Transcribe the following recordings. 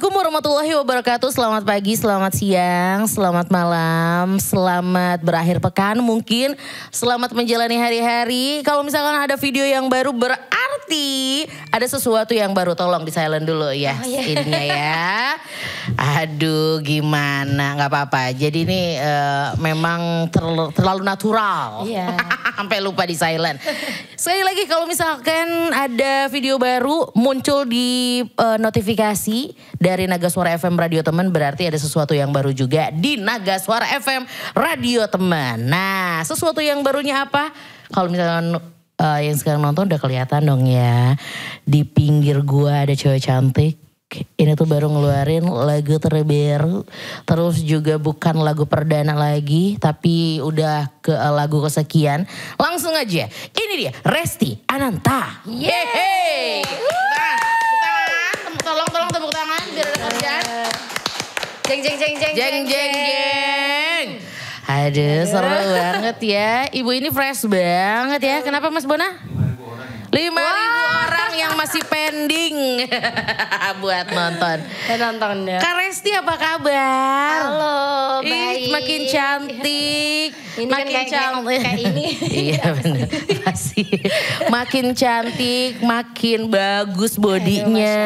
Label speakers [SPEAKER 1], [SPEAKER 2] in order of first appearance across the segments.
[SPEAKER 1] go Assalamualaikum warahmatullahi wabarakatuh. Selamat pagi, selamat siang, selamat malam, selamat berakhir pekan mungkin, selamat menjalani hari-hari. Kalau misalkan ada video yang baru berarti ada sesuatu yang baru. Tolong di silent dulu ya
[SPEAKER 2] Oh, iya.
[SPEAKER 1] ininya ya. Aduh gimana, nggak apa-apa. Jadi ini eh, memang terlalu, terlalu natural.
[SPEAKER 2] Iya.
[SPEAKER 1] Sampai lupa di silent. Sekali lagi kalau misalkan ada video baru muncul di eh, notifikasi dari Naga Suara FM Radio Teman berarti ada sesuatu yang baru juga di Naga Suara FM Radio Teman. Nah, sesuatu yang barunya apa? Kalau misalkan eh, yang sekarang nonton udah kelihatan dong ya. Di pinggir gua ada cewek cantik. Ini tuh baru ngeluarin lagu terbaru. Terus juga bukan lagu perdana lagi. Tapi udah ke eh, lagu kesekian. Langsung aja. Ini dia Resti Ananta. Yeay. Nah,
[SPEAKER 2] Jeng jeng jeng jeng
[SPEAKER 1] Jeng jeng jeng. Aduh seru banget ya. Ibu ini fresh banget ya. Kenapa Mas Bona? 5 ribu orang yang masih pending buat nonton.
[SPEAKER 2] Saya nonton ya.
[SPEAKER 1] Kak Resti apa kabar?
[SPEAKER 2] Halo,
[SPEAKER 1] Ih,
[SPEAKER 2] baik.
[SPEAKER 1] makin cantik.
[SPEAKER 2] Ini kan
[SPEAKER 1] makin
[SPEAKER 2] kayak-
[SPEAKER 1] cantik.
[SPEAKER 2] kayak- ini.
[SPEAKER 1] iya benar. Pasti. Makin cantik, makin bagus bodinya.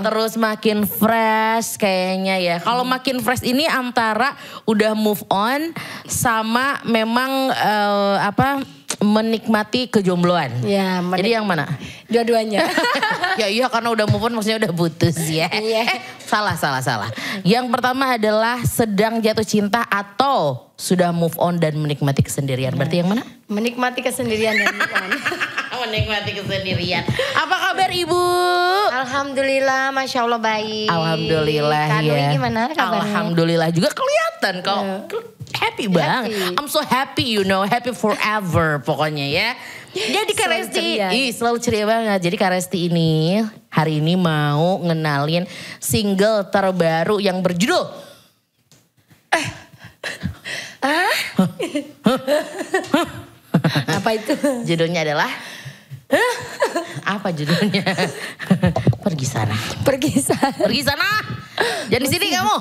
[SPEAKER 1] Terus makin fresh kayaknya ya. Kalau makin fresh ini antara udah move on sama memang eh, apa menikmati kejombloan.
[SPEAKER 2] Ya, menik-
[SPEAKER 1] Jadi yang mana?
[SPEAKER 2] Dua-duanya.
[SPEAKER 1] ya iya karena udah move on maksudnya udah putus ya.
[SPEAKER 2] Iya.
[SPEAKER 1] Eh salah salah salah. Yang pertama adalah sedang jatuh cinta atau sudah move on dan menikmati kesendirian. Berarti yang mana?
[SPEAKER 2] Menikmati kesendirian dan move on.
[SPEAKER 1] menikmati kesendirian. Apa kabar Ibu?
[SPEAKER 2] Alhamdulillah, masya Allah baik.
[SPEAKER 1] Alhamdulillah
[SPEAKER 2] Kak
[SPEAKER 1] ya.
[SPEAKER 2] Gimana kabarnya?
[SPEAKER 1] Alhamdulillah juga kelihatan kok. Happy banget.
[SPEAKER 2] Happy.
[SPEAKER 1] I'm so happy you know, happy forever pokoknya ya. Jadi Kak
[SPEAKER 2] Selalu
[SPEAKER 1] Resti,
[SPEAKER 2] ceria.
[SPEAKER 1] ih selalu ceria banget. Jadi Kak Resti ini hari ini mau ngenalin single terbaru yang berjudul
[SPEAKER 2] Apa itu?
[SPEAKER 1] judulnya adalah apa judulnya? Pergi sana.
[SPEAKER 2] Pergi sana.
[SPEAKER 1] Pergi sana. Jangan di sini kamu.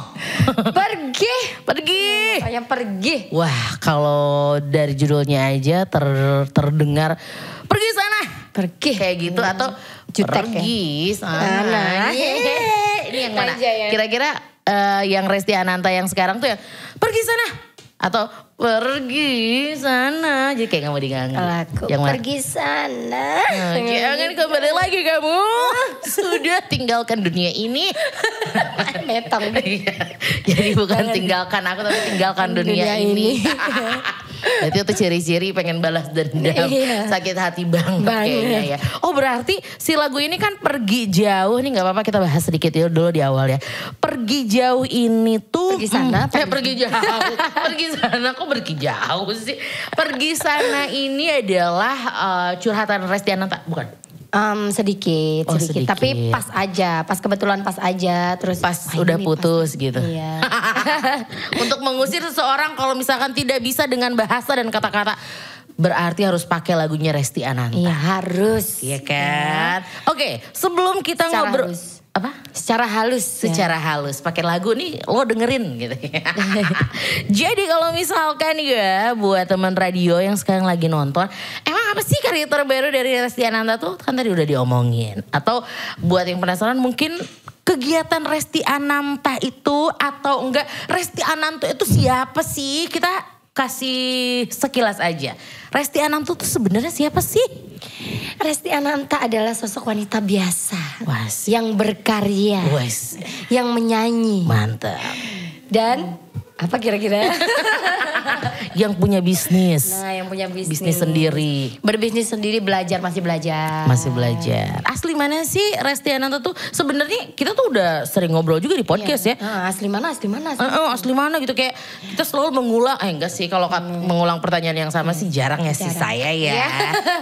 [SPEAKER 2] Pergi.
[SPEAKER 1] Pergi.
[SPEAKER 2] Kayak pergi.
[SPEAKER 1] Wah, kalau dari judulnya aja ter, terdengar pergi sana.
[SPEAKER 2] Pergi.
[SPEAKER 1] Kayak gitu atau
[SPEAKER 2] Jutek ya?
[SPEAKER 1] pergi sana.
[SPEAKER 2] Sana.
[SPEAKER 1] Yeay. Ini yang mana?
[SPEAKER 2] Ya.
[SPEAKER 1] Kira-kira eh, yang Resti Ananta yang sekarang tuh ya pergi sana atau pergi sana. Jadi kayak mau diganggu.
[SPEAKER 2] Aku
[SPEAKER 1] Yang
[SPEAKER 2] pergi sana.
[SPEAKER 1] Nah, jangan kembali lagi kamu. Sudah tinggalkan dunia ini.
[SPEAKER 2] Metong.
[SPEAKER 1] Iya. Jadi bukan tinggalkan aku tapi tinggalkan dunia,
[SPEAKER 2] Dunia
[SPEAKER 1] ini.
[SPEAKER 2] ini.
[SPEAKER 1] Berarti itu ciri-ciri pengen balas dendam,
[SPEAKER 2] Iya.
[SPEAKER 1] sakit hati banget,
[SPEAKER 2] Banget.
[SPEAKER 1] kayaknya ya. Oh berarti si lagu ini kan pergi jauh nih nggak apa-apa kita bahas sedikit ya dulu di awal ya. Pergi jauh ini tuh
[SPEAKER 2] Pergi sana,
[SPEAKER 1] hmm, eh,
[SPEAKER 2] pergi-
[SPEAKER 1] pergi jauh, pergi sana kok pergi jauh sih? Pergi sana ini adalah eh, curhatan Resti Ananta bukan?
[SPEAKER 2] Em, sedikit,
[SPEAKER 1] Oh, sedikit.
[SPEAKER 2] sedikit, Tapi pas aja, pas kebetulan pas aja. Terus
[SPEAKER 1] Pas
[SPEAKER 2] wah,
[SPEAKER 1] udah putus gitu.
[SPEAKER 2] Iya.
[SPEAKER 1] Untuk mengusir seseorang kalau misalkan tidak bisa dengan bahasa dan kata-kata berarti harus pakai lagunya Resti Ananta.
[SPEAKER 2] Iya harus.
[SPEAKER 1] Iya kan? Oke, sebelum kita
[SPEAKER 2] Secara
[SPEAKER 1] ngobrol
[SPEAKER 2] halus.
[SPEAKER 1] apa?
[SPEAKER 2] Secara halus. ya.
[SPEAKER 1] Secara halus pakai lagu nih lo dengerin gitu. Jadi kalau misalkan ya buat teman radio yang sekarang lagi nonton, emang apa sih karya terbaru dari Resti Ananta tuh? Kan tadi udah diomongin. Atau buat yang penasaran mungkin kegiatan Resti Ananta itu atau enggak Resti Ananta itu siapa sih? Kita kasih sekilas aja. Resti Ananta tuh sebenarnya siapa sih?
[SPEAKER 2] Resti Ananta adalah sosok wanita biasa.
[SPEAKER 1] Was.
[SPEAKER 2] Yang berkarya.
[SPEAKER 1] Wes,
[SPEAKER 2] Yang menyanyi.
[SPEAKER 1] mantap.
[SPEAKER 2] Dan apa kira-kira?
[SPEAKER 1] Yang punya bisnis.
[SPEAKER 2] nah yang punya bisnis.
[SPEAKER 1] bisnis sendiri.
[SPEAKER 2] Berbisnis sendiri belajar masih belajar.
[SPEAKER 1] Masih belajar. Asli mana sih Resti Ananta tuh? Sebenarnya kita tuh udah sering ngobrol juga di podcast ya.
[SPEAKER 2] Ah, asli mana asli mana? Asli.
[SPEAKER 1] Eh, eh, asli mana gitu kayak kita selalu mengulang eh enggak sih kalau kat- mengulang pertanyaan yang sama sih jarang ya sih
[SPEAKER 2] Hmm.
[SPEAKER 1] Saya ya.
[SPEAKER 2] Iya.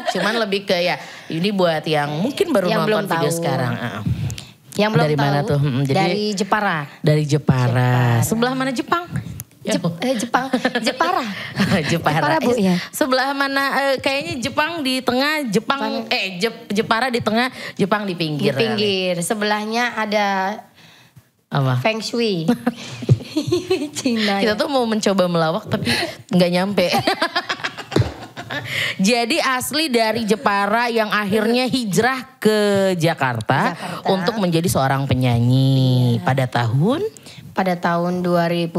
[SPEAKER 1] Cuman lebih ke ya ini buat yang mungkin baru
[SPEAKER 2] Yang
[SPEAKER 1] nonton
[SPEAKER 2] belum
[SPEAKER 1] video
[SPEAKER 2] tahu.
[SPEAKER 1] sekarang. Eh.
[SPEAKER 2] Yang belum
[SPEAKER 1] Dari
[SPEAKER 2] tahu.
[SPEAKER 1] mana tuh? Hmm, jadi-
[SPEAKER 2] Dari Jepara.
[SPEAKER 1] Dari Jepara. Sebelah mana Jepang? Ya.
[SPEAKER 2] Jep- eh, Jepang, Jepara.
[SPEAKER 1] Jepara.
[SPEAKER 2] Jepara, Bu, ya.
[SPEAKER 1] Sebelah mana eh, kayaknya Jepang di tengah, Jepang eh Jep- Jepara di tengah, Jepang di
[SPEAKER 2] Di
[SPEAKER 1] pinggir.
[SPEAKER 2] pinggir. Sebelahnya ada
[SPEAKER 1] Apa?
[SPEAKER 2] Feng Shui. Cina.
[SPEAKER 1] Kita
[SPEAKER 2] ya.
[SPEAKER 1] tuh mau mencoba melawak tapi nggak nyampe. Jadi asli dari Jepara yang akhirnya hijrah ke Jakarta,
[SPEAKER 2] Jakarta.
[SPEAKER 1] untuk menjadi seorang penyanyi pada tahun
[SPEAKER 2] pada tahun 2014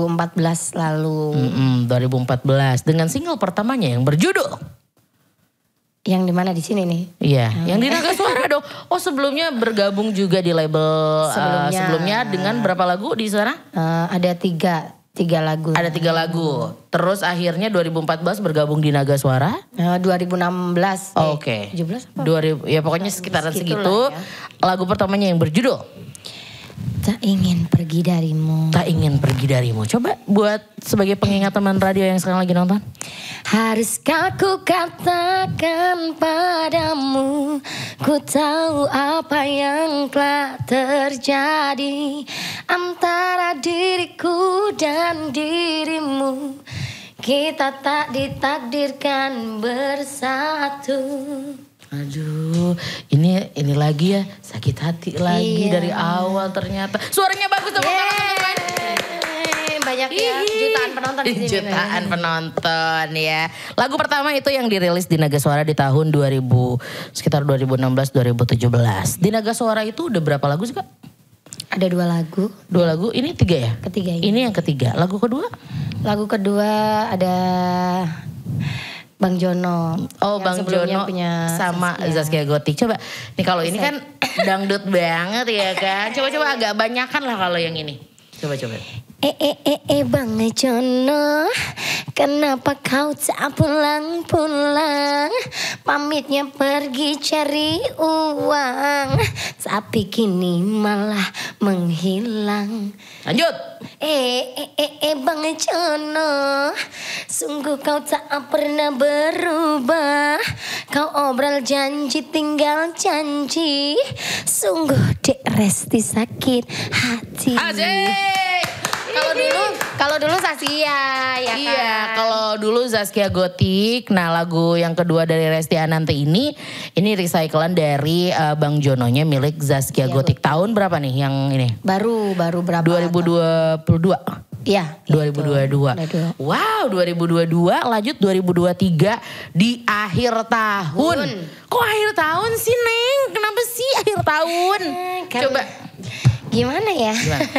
[SPEAKER 2] lalu.
[SPEAKER 1] mm, 2014 dengan single pertamanya yang berjudul
[SPEAKER 2] Yang di mana di sini nih?
[SPEAKER 1] Iya, yang di Naga Suara dong. Oh sebelumnya bergabung juga di label uh,
[SPEAKER 2] Sebelumnya.
[SPEAKER 1] sebelumnya dengan berapa lagu di sana?
[SPEAKER 2] Eh, ada tiga, tiga lagu.
[SPEAKER 1] Ada tiga lagu. Terus akhirnya 2014 bergabung di Naga Suara.
[SPEAKER 2] Eh, 2016.
[SPEAKER 1] Oh,
[SPEAKER 2] eh,
[SPEAKER 1] Oke.
[SPEAKER 2] 17 apa?
[SPEAKER 1] 2000 ya pokoknya sekitaran segitu.
[SPEAKER 2] ya.
[SPEAKER 1] Lagu pertamanya yang berjudul
[SPEAKER 2] Tak ingin pergi darimu.
[SPEAKER 1] Tak ingin pergi darimu. Coba buat sebagai pengingat teman radio yang sekarang lagi nonton.
[SPEAKER 2] Haruskah ku katakan padamu Ku tahu apa yang telah terjadi Antara diriku dan dirimu Kita tak ditakdirkan bersatu
[SPEAKER 1] Aduh, ini ini lagi ya sakit hati lagi
[SPEAKER 2] Iya.
[SPEAKER 1] dari awal ternyata. Suaranya bagus tepuk tangan
[SPEAKER 2] Banyak ya jutaan penonton di sini
[SPEAKER 1] Jutaan penonton ya. Lagu pertama itu yang dirilis di Naga Suara di tahun 2000 sekitar 2016 2017. Di Naga Suara itu udah berapa lagu sih Kak?
[SPEAKER 2] Ada dua lagu
[SPEAKER 1] Dua lagu, ini tiga ya?
[SPEAKER 2] Ketiga ini.
[SPEAKER 1] Ini yang ketiga. Lagu kedua?
[SPEAKER 2] Lagu kedua ada Bang Jono.
[SPEAKER 1] Oh Bang Jono
[SPEAKER 2] punya
[SPEAKER 1] sama
[SPEAKER 2] Zaskia.
[SPEAKER 1] Zaskia Gotik. Coba nih kalau ini kan dangdut banget ya kan. Coba-coba agak banyakan lah kalau yang ini. Coba-coba.
[SPEAKER 2] Eh eh eh eh Bang Jono Kenapa kau tak pulang-pulang? Pamitnya pergi cari uang Tapi kini malah menghilang.
[SPEAKER 1] Lanjut.
[SPEAKER 2] Eh, eh, eh, eh, Bang Jono Sungguh kau tak pernah berubah. Kau obral janji tinggal janji. Sungguh dek Resti sakit hati.
[SPEAKER 1] Asik.
[SPEAKER 2] Kalau dulu, kalau dulu Sasia ya
[SPEAKER 1] Iya,
[SPEAKER 2] kan?
[SPEAKER 1] kalau dulu Zaskia Gotik, nah lagu yang kedua dari Resti Anante ini, ini recyclean dari eh, Bang Jononya milik Zaskia Gotik. Tahun berapa nih yang ini?
[SPEAKER 2] Baru, baru berapa?
[SPEAKER 1] 2022.
[SPEAKER 2] Iya.
[SPEAKER 1] 2022.
[SPEAKER 2] Itu.
[SPEAKER 1] Wow, 2022 lanjut 2023 di akhir tahun. Kok akhir tahun sih, Neng? Kenapa sih akhir tahun?
[SPEAKER 2] Eh,
[SPEAKER 1] Coba.
[SPEAKER 2] Gimana ya?
[SPEAKER 1] Gimana?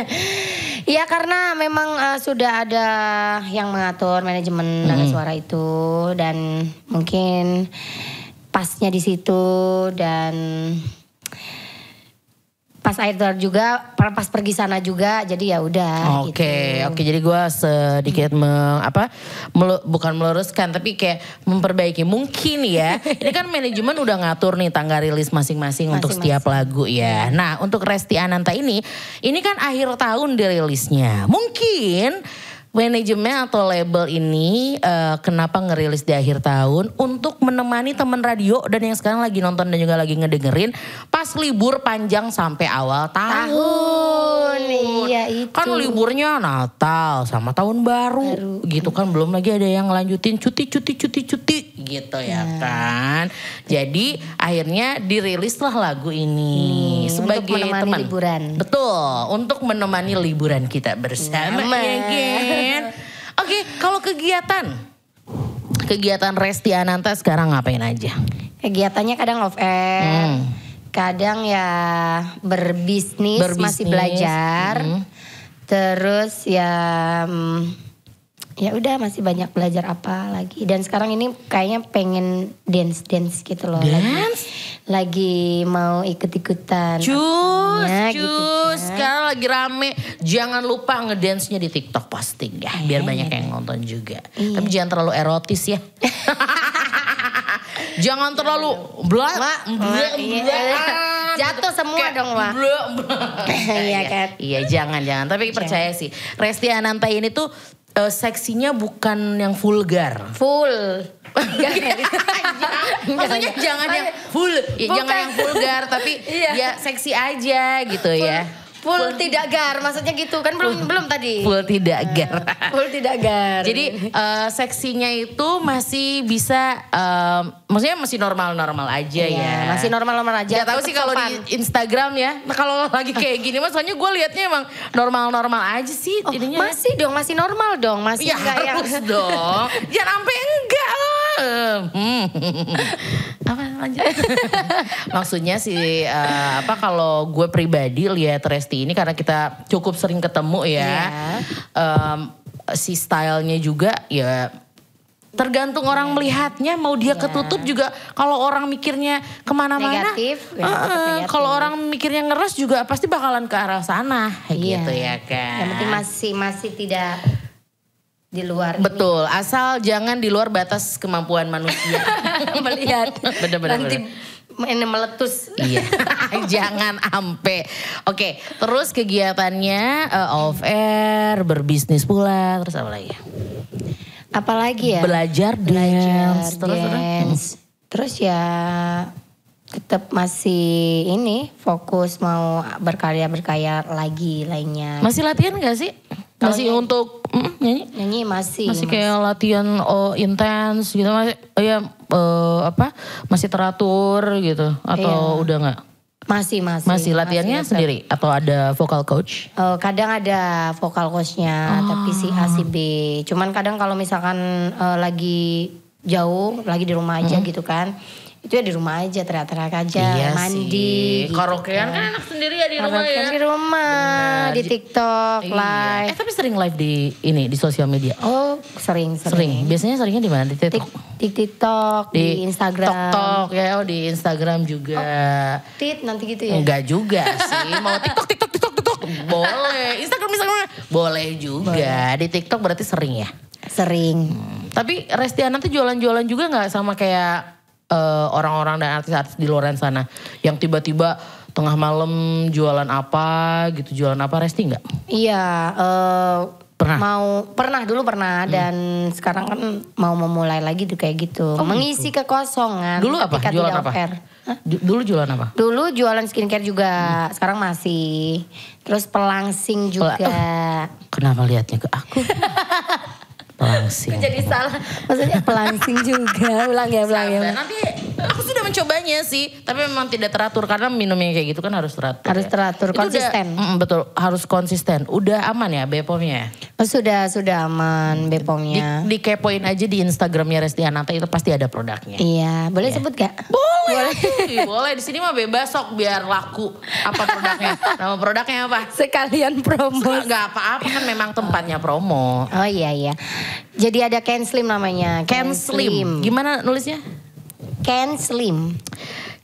[SPEAKER 2] ya karena memang eh, sudah ada yang mengatur manajemen Naga Suara itu dan mungkin pasnya di situ dan pas air tahun juga pas pergi sana juga jadi ya udah
[SPEAKER 1] Oke,
[SPEAKER 2] gitu.
[SPEAKER 1] oke. Jadi gue sedikit me- apa melu- bukan meluruskan, tapi kayak memperbaiki. Mungkin ya, ini kan manajemen udah ngatur nih tanggal rilis masing-masing untuk setiap lagu ya. Nah, untuk Resti Ananta ini, ini kan akhir tahun dirilisnya. Mungkin manajemen atau label ini eh, kenapa ngerilis di akhir tahun untuk menemani teman radio dan yang sekarang lagi nonton dan juga lagi ngedengerin pas libur panjang sampai awal tahun.
[SPEAKER 2] Tahun, iya itu.
[SPEAKER 1] Kan liburnya Natal sama tahun baru, gitu kan belum lagi ada yang lanjutin cuti cuti cuti cuti gitu ya
[SPEAKER 2] Iya.
[SPEAKER 1] kan. Jadi akhirnya dirilislah lagu ini
[SPEAKER 2] Hmm,
[SPEAKER 1] sebagai
[SPEAKER 2] untuk menemani
[SPEAKER 1] teman.
[SPEAKER 2] liburan.
[SPEAKER 1] Betul, untuk menemani liburan kita bersama
[SPEAKER 2] Sama.
[SPEAKER 1] ya kan. Oke, kalau kegiatan kegiatan Resti Ananta sekarang ngapain aja?
[SPEAKER 2] Kegiatannya kadang off air,
[SPEAKER 1] Hmm.
[SPEAKER 2] kadang ya berbisnis,
[SPEAKER 1] Berbisnis,
[SPEAKER 2] masih belajar.
[SPEAKER 1] hmm.
[SPEAKER 2] Terus ya mm, ya udah masih banyak belajar apa lagi dan sekarang ini kayaknya pengen dance dance gitu loh.
[SPEAKER 1] Dance?
[SPEAKER 2] lagi mau ikut-ikutan.
[SPEAKER 1] Cus,
[SPEAKER 2] apanya
[SPEAKER 1] cus.
[SPEAKER 2] gitu kan.
[SPEAKER 1] Sekarang lagi rame. Jangan lupa ngedance-nya di TikTok posting ya. Biar banyak yang nonton juga.
[SPEAKER 2] Iya.
[SPEAKER 1] Tapi jangan terlalu erotis ya. jangan terlalu blak.
[SPEAKER 2] Iya. Jatuh semua
[SPEAKER 1] Kayak
[SPEAKER 2] dong, Wah.
[SPEAKER 1] blak, blak.
[SPEAKER 2] Iya kan?
[SPEAKER 1] Iya jangan, jangan. Tapi percaya sih. Resti Ananta ini tuh eh, seksinya bukan yang vulgar.
[SPEAKER 2] Full.
[SPEAKER 1] Maksudnya jangan yang full, ya,
[SPEAKER 2] Bukan.
[SPEAKER 1] jangan yang vulgar, tapi
[SPEAKER 2] Iya.
[SPEAKER 1] ya seksi aja gitu ya.
[SPEAKER 2] Full tidak gar, maksudnya gitu kan belum belum tadi.
[SPEAKER 1] Full tidak gar.
[SPEAKER 2] Full tidak gar.
[SPEAKER 1] Jadi eh, seksinya itu masih bisa, eh, maksudnya masih normal-normal aja
[SPEAKER 2] Iya,
[SPEAKER 1] ya.
[SPEAKER 2] masih normal-normal aja.
[SPEAKER 1] Gak tahu sih kalau di Instagram ya. Nah, kalau lagi kayak gini mas, soalnya gue liatnya emang normal-normal aja sih
[SPEAKER 2] Oh, masih dong, masih normal dong, masih
[SPEAKER 1] Ya
[SPEAKER 2] enggak yang
[SPEAKER 1] harus dong. Jangan sampai enggak. Hmm. Apa lanjut? Maksudnya sih eh, apa kalau gue pribadi lihat Resti ini karena kita cukup sering ketemu ya.
[SPEAKER 2] Iya.
[SPEAKER 1] Em, si stylenya juga ya tergantung orang melihatnya mau dia ketutup juga kalau orang mikirnya ke mana-mana
[SPEAKER 2] Negatif, ya,
[SPEAKER 1] eh,
[SPEAKER 2] negatif.
[SPEAKER 1] kalau orang mikirnya ngeres juga pasti bakalan ke arah sana kayak
[SPEAKER 2] Iya.
[SPEAKER 1] gitu ya kan
[SPEAKER 2] Yang penting masih masih tidak di luar
[SPEAKER 1] Betul, asal jangan di luar batas kemampuan manusia.
[SPEAKER 2] melihat
[SPEAKER 1] Bener-bener.
[SPEAKER 2] nanti ini meletus.
[SPEAKER 1] iya, jangan ampe. Oke, terus kegiatannya eh, off air, berbisnis pula, terus apa lagi?
[SPEAKER 2] Apalagi ya?
[SPEAKER 1] Belajar
[SPEAKER 2] belajar
[SPEAKER 1] dance, terus terus.
[SPEAKER 2] dance. Terus ya tetap masih ini fokus mau berkarya berkarya lagi lainnya.
[SPEAKER 1] Masih latihan gak sih? Masih untuk mm, nyanyi?
[SPEAKER 2] Nyanyi masih.
[SPEAKER 1] Masih kayak latihan oh intens gitu masih oh ya eh, apa? Masih teratur gitu atau
[SPEAKER 2] Iya.
[SPEAKER 1] udah nggak?
[SPEAKER 2] masih masih.
[SPEAKER 1] Masih latihannya
[SPEAKER 2] tetap.
[SPEAKER 1] sendiri atau ada vocal coach?
[SPEAKER 2] Eh, kadang ada vokal coachnya, tapi si A si B. Cuman kadang kalau misalkan eh, lagi jauh, lagi di rumah aja gitu kan, itu ya di rumah aja teriak-teriak aja, mandi.
[SPEAKER 1] sih.
[SPEAKER 2] gitu
[SPEAKER 1] Karaokean kan enak sendiri ya di rumah ya.
[SPEAKER 2] di rumah,
[SPEAKER 1] Benar.
[SPEAKER 2] di TikTok,
[SPEAKER 1] Iya.
[SPEAKER 2] live.
[SPEAKER 1] Eh tapi sering live di ini di sosial media.
[SPEAKER 2] Oh, sering,
[SPEAKER 1] Sering.
[SPEAKER 2] sering.
[SPEAKER 1] Biasanya seringnya di mana? Di
[SPEAKER 2] Tik,
[SPEAKER 1] TikTok.
[SPEAKER 2] di TikTok, di, Instagram.
[SPEAKER 1] TikTok ya, oh di Instagram juga.
[SPEAKER 2] Tit nanti gitu ya.
[SPEAKER 1] Enggak juga sih. Mau TikTok, TikTok, TikTok, TikTok. Boleh. Instagram, Instagram. Boleh juga. Di TikTok berarti sering ya.
[SPEAKER 2] Sering.
[SPEAKER 1] Tapi Resti nanti jualan-jualan juga nggak sama kayak eh, orang-orang dan artis-artis di luar sana yang tiba-tiba tengah malam jualan apa gitu jualan apa Resti nggak?
[SPEAKER 2] Iya, eh,
[SPEAKER 1] Pernah?
[SPEAKER 2] mau pernah dulu pernah dan sekarang kan mau memulai lagi tuh kayak gitu, mengisi kekosongan.
[SPEAKER 1] Dulu apa? Jualan apa?
[SPEAKER 2] Hah?
[SPEAKER 1] Dulu jualan apa?
[SPEAKER 2] Dulu jualan skincare juga, sekarang masih. Terus pelangsing juga.
[SPEAKER 1] Kenapa lihatnya ke aku? Pelangsing.
[SPEAKER 2] Jadi salah, maksudnya pelangsing juga. Ulang ya, ulang ya.
[SPEAKER 1] Nanti aku sudah mencobanya sih, tapi memang tidak teratur karena minumnya kayak gitu kan harus teratur.
[SPEAKER 2] Harus
[SPEAKER 1] ya.
[SPEAKER 2] teratur,
[SPEAKER 1] udah-
[SPEAKER 2] konsisten.
[SPEAKER 1] Mm, betul, harus konsisten. Udah aman ya BPOM-nya?
[SPEAKER 2] Oh, sudah, sudah aman
[SPEAKER 1] Di,
[SPEAKER 2] Bepomnya.
[SPEAKER 1] dikepoin aja di Instagramnya Resti Ananta itu pasti ada produknya.
[SPEAKER 2] Iya, boleh sebut gak?
[SPEAKER 1] Boleh. Ih, boleh di sini mah bebas sok biar laku. Apa produknya? Nama produknya apa?
[SPEAKER 2] Sekalian promo.
[SPEAKER 1] Enggak apa-apa kan memang tempatnya promo.
[SPEAKER 2] Oh iya iya. Jadi ada Ken Slim namanya.
[SPEAKER 1] Ken Slim. Gimana nulisnya?
[SPEAKER 2] Ken Slim.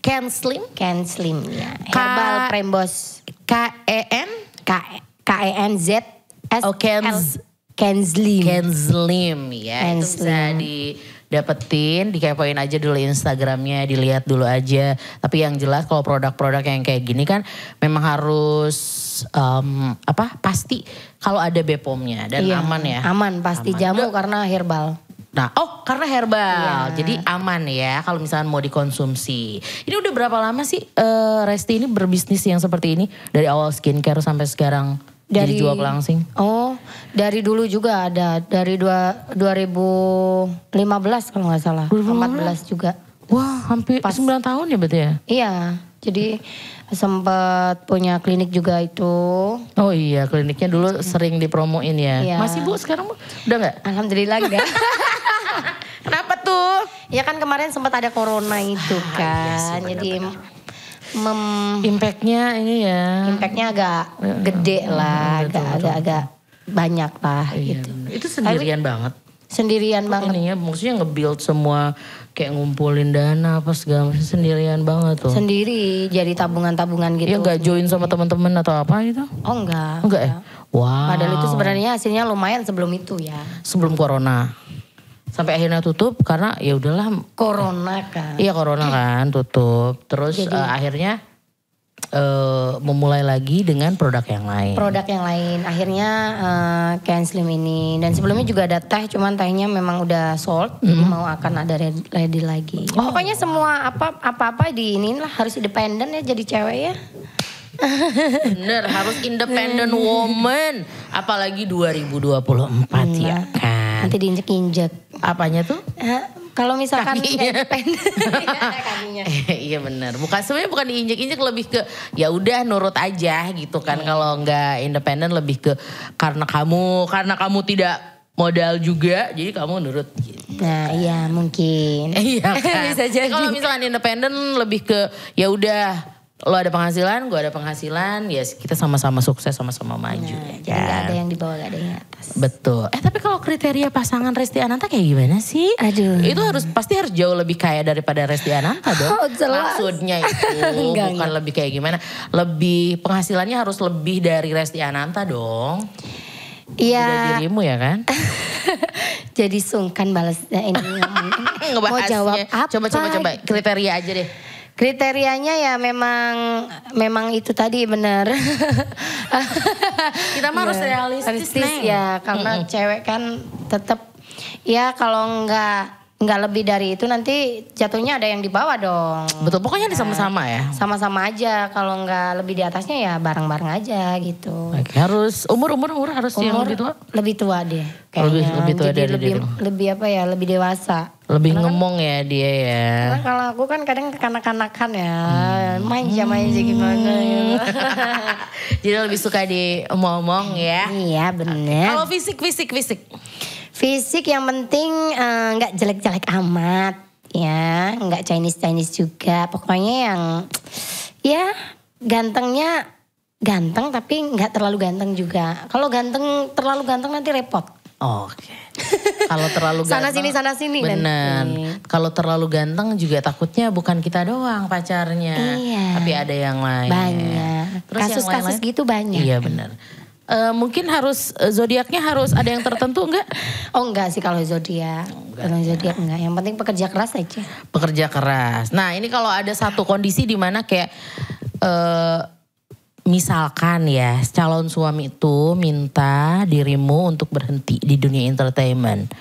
[SPEAKER 1] Ken Slim?
[SPEAKER 2] Ken Slim ya. Herbal Prembos.
[SPEAKER 1] K E N
[SPEAKER 2] K K E N Z S
[SPEAKER 1] Oh, Ken
[SPEAKER 2] L.
[SPEAKER 1] Z-
[SPEAKER 2] Ken Slim.
[SPEAKER 1] Ken Slim ya.
[SPEAKER 2] Ken
[SPEAKER 1] itu bisa didapetin, dikepoin aja dulu Instagramnya, dilihat dulu aja. Tapi yang jelas kalau produk-produk yang kayak gini kan memang harus em, apa? Pasti kalau ada BPOM-nya dan
[SPEAKER 2] Iya,
[SPEAKER 1] aman ya.
[SPEAKER 2] Aman pasti
[SPEAKER 1] Aman.
[SPEAKER 2] jamu
[SPEAKER 1] Udah-
[SPEAKER 2] karena herbal.
[SPEAKER 1] Nah, oh karena herbal,
[SPEAKER 2] Iya.
[SPEAKER 1] jadi aman ya kalau misalnya mau dikonsumsi. Ini udah berapa lama sih eh, Resti ini berbisnis yang seperti ini dari awal skincare sampai sekarang dari
[SPEAKER 2] Dari-
[SPEAKER 1] jual pelangsing?
[SPEAKER 2] Oh, dari dulu juga ada dari dua, 2015 kalau nggak salah. 14 juga.
[SPEAKER 1] Wah, hampir 9 tahun ya berarti ya?
[SPEAKER 2] Iya, jadi sempat punya klinik juga itu.
[SPEAKER 1] Oh iya, kliniknya dulu sering dipromoin ya.
[SPEAKER 2] Iya.
[SPEAKER 1] Masih Bu sekarang Bu? Udah nggak?
[SPEAKER 2] Alhamdulillah enggak.
[SPEAKER 1] Kenapa tuh?
[SPEAKER 2] ya kan kemarin sempat ada corona itu
[SPEAKER 1] iya
[SPEAKER 2] kan. Jadi mem-
[SPEAKER 1] Impactnya ini ya.
[SPEAKER 2] impactnya agak gede lah, agak agak agak banyak lah
[SPEAKER 1] Iya,
[SPEAKER 2] gitu.
[SPEAKER 1] bener. Itu sendirian banget.
[SPEAKER 2] Sendirian banget.
[SPEAKER 1] Ininya maksudnya nge-build semua kayak ngumpulin dana apa segala macam sendirian banget tuh.
[SPEAKER 2] Sendiri jadi tabungan-tabungan
[SPEAKER 1] Iya
[SPEAKER 2] gitu.
[SPEAKER 1] nggak join sama teman-teman atau apa gitu?
[SPEAKER 2] Oh enggak.
[SPEAKER 1] Enggak ya? Wow.
[SPEAKER 2] Padahal itu sebenarnya hasilnya lumayan sebelum itu ya.
[SPEAKER 1] sebelum corona. Sampai akhirnya tutup karena ya udahlah
[SPEAKER 2] Corona kan.
[SPEAKER 1] iya corona kan tutup. Terus
[SPEAKER 2] Jadi-
[SPEAKER 1] eh, akhirnya eh, memulai lagi dengan produk yang lain.
[SPEAKER 2] produk yang lain akhirnya eh, Ken Slim ini dan sebelumnya juga ada teh cuman tehnya memang udah sold jadi mau akan ada ready, lagi Ya, pokoknya semua apa apa apa di ini lah harus independen ya jadi cewek ya
[SPEAKER 1] Bener, harus independent woman. Apalagi 2024 ya kan.
[SPEAKER 2] Nanti diinjek-injek.
[SPEAKER 1] Apanya tuh?
[SPEAKER 2] Eh, Kalau misalkan
[SPEAKER 1] Kakinya.
[SPEAKER 2] Iya, kakinya.
[SPEAKER 1] iya bener. Bukan sebenarnya bukan diinjek-injek lebih ke ya udah nurut aja gitu kan. Kalau nggak independen lebih ke karena kamu karena kamu tidak modal juga, jadi kamu nurut. Gitu.
[SPEAKER 2] Nah iya mungkin.
[SPEAKER 1] Iya kan.
[SPEAKER 2] Bisa jadi.
[SPEAKER 1] Kalau misalkan independen lebih ke ya udah lo ada penghasilan, gue ada penghasilan, ya kita sama-sama sukses, sama-sama maju.
[SPEAKER 2] Nah,
[SPEAKER 1] ya
[SPEAKER 2] jadi nggak
[SPEAKER 1] kan?
[SPEAKER 2] ada yang di bawah, nggak ada yang di atas.
[SPEAKER 1] Betul. Eh tapi kalau kriteria pasangan Resti Ananta kayak gimana sih?
[SPEAKER 2] Aduh.
[SPEAKER 1] Itu harus pasti harus jauh lebih kaya daripada Resti Ananta dong.
[SPEAKER 2] Oh, jelas.
[SPEAKER 1] Maksudnya itu
[SPEAKER 2] Enggak,
[SPEAKER 1] bukan lebih kayak gimana. Lebih penghasilannya harus lebih dari Resti Ananta dong.
[SPEAKER 2] Iya.
[SPEAKER 1] dirimu ya kan?
[SPEAKER 2] jadi sungkan balas ini mau jawab apa?
[SPEAKER 1] Coba coba coba kriteria aja deh.
[SPEAKER 2] Kriterianya ya memang memang itu tadi benar.
[SPEAKER 1] Kita mah harus realistis, Neng.
[SPEAKER 2] ya karena cewek kan tetap ya kalau nggak nggak lebih dari itu nanti jatuhnya ada yang di bawah dong.
[SPEAKER 1] Betul, pokoknya di sama-sama ya.
[SPEAKER 2] Sama-sama aja kalau nggak lebih di atasnya ya bareng-bareng aja gitu.
[SPEAKER 1] Oke, harus umur umur umur harus yang
[SPEAKER 2] Umur
[SPEAKER 1] lebih tua.
[SPEAKER 2] lebih tua deh
[SPEAKER 1] Lebih-
[SPEAKER 2] kayaknya.
[SPEAKER 1] lebih tua
[SPEAKER 2] Jadi
[SPEAKER 1] dari
[SPEAKER 2] lebih lebih apa ya lebih dewasa.
[SPEAKER 1] Lebih ngomong ya dia ya.
[SPEAKER 2] Karena kalau aku kan kadang kekanak-kanakan ya, manja manja gimana ya.
[SPEAKER 1] Jadi lebih suka di omong ya.
[SPEAKER 2] iya bener.
[SPEAKER 1] Kalau fisik fisik fisik.
[SPEAKER 2] Fisik yang penting eh, nggak jelek-jelek amat ya, nggak Chinese Chinese juga. Pokoknya yang ya gantengnya ganteng tapi nggak terlalu ganteng juga. Kalau ganteng terlalu ganteng nanti repot.
[SPEAKER 1] Oke. Kalau terlalu
[SPEAKER 2] Sana
[SPEAKER 1] ganteng.
[SPEAKER 2] sini, sana sini
[SPEAKER 1] Bener.
[SPEAKER 2] nanti.
[SPEAKER 1] Kalau terlalu ganteng juga takutnya bukan kita doang pacarnya.
[SPEAKER 2] Iya.
[SPEAKER 1] Tapi ada yang lain.
[SPEAKER 2] Banyak. Kasus-kasus
[SPEAKER 1] lain-lain?
[SPEAKER 2] gitu banyak.
[SPEAKER 1] Iya benar. Eh, mungkin harus eh, zodiaknya harus ada yang tertentu enggak?
[SPEAKER 2] Oh enggak sih kalau zodiak. Kalau zodiak enggak. Yang penting pekerja keras aja.
[SPEAKER 1] Pekerja keras. Nah ini kalau ada satu kondisi di mana kayak eh misalkan ya calon suami itu minta dirimu untuk berhenti di dunia entertainment,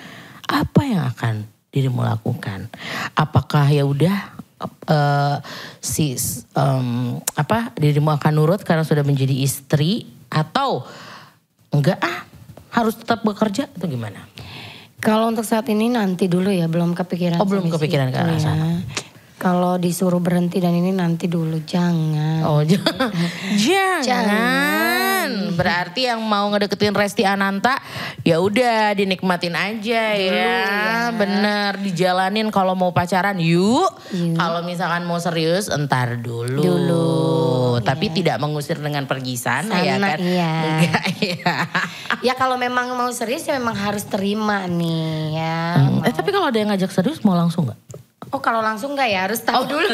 [SPEAKER 1] apa yang akan dirimu lakukan? Apakah ya udah eh, si em, apa dirimu akan nurut karena sudah menjadi istri atau enggak ah harus tetap bekerja atau gimana?
[SPEAKER 2] Kalau untuk saat ini nanti dulu ya, belum kepikiran.
[SPEAKER 1] Oh, belum kepikiran ke arah
[SPEAKER 2] ya.
[SPEAKER 1] sana.
[SPEAKER 2] Kalau disuruh berhenti dan ini nanti dulu, jangan.
[SPEAKER 1] Oh jangan. jangan.
[SPEAKER 2] Jangan.
[SPEAKER 1] Berarti yang mau ngedeketin Resti Ananta ya udah dinikmatin aja ya. Bener dijalanin kalau mau pacaran yuk.
[SPEAKER 2] Yuk.
[SPEAKER 1] Kalau misalkan mau serius entar dulu.
[SPEAKER 2] Dulu,
[SPEAKER 1] Tapi tidak mengusir dengan pergi sana, ya
[SPEAKER 2] Sana,
[SPEAKER 1] kan.
[SPEAKER 2] iya.
[SPEAKER 1] Enggak ya.
[SPEAKER 2] Ya kalau memang mau serius ya memang harus terima nih ya.
[SPEAKER 1] Hmm, Eh tapi kalau ada yang ngajak serius mau langsung nggak?
[SPEAKER 2] Oh kalau langsung enggak ya, harus tahu dulu.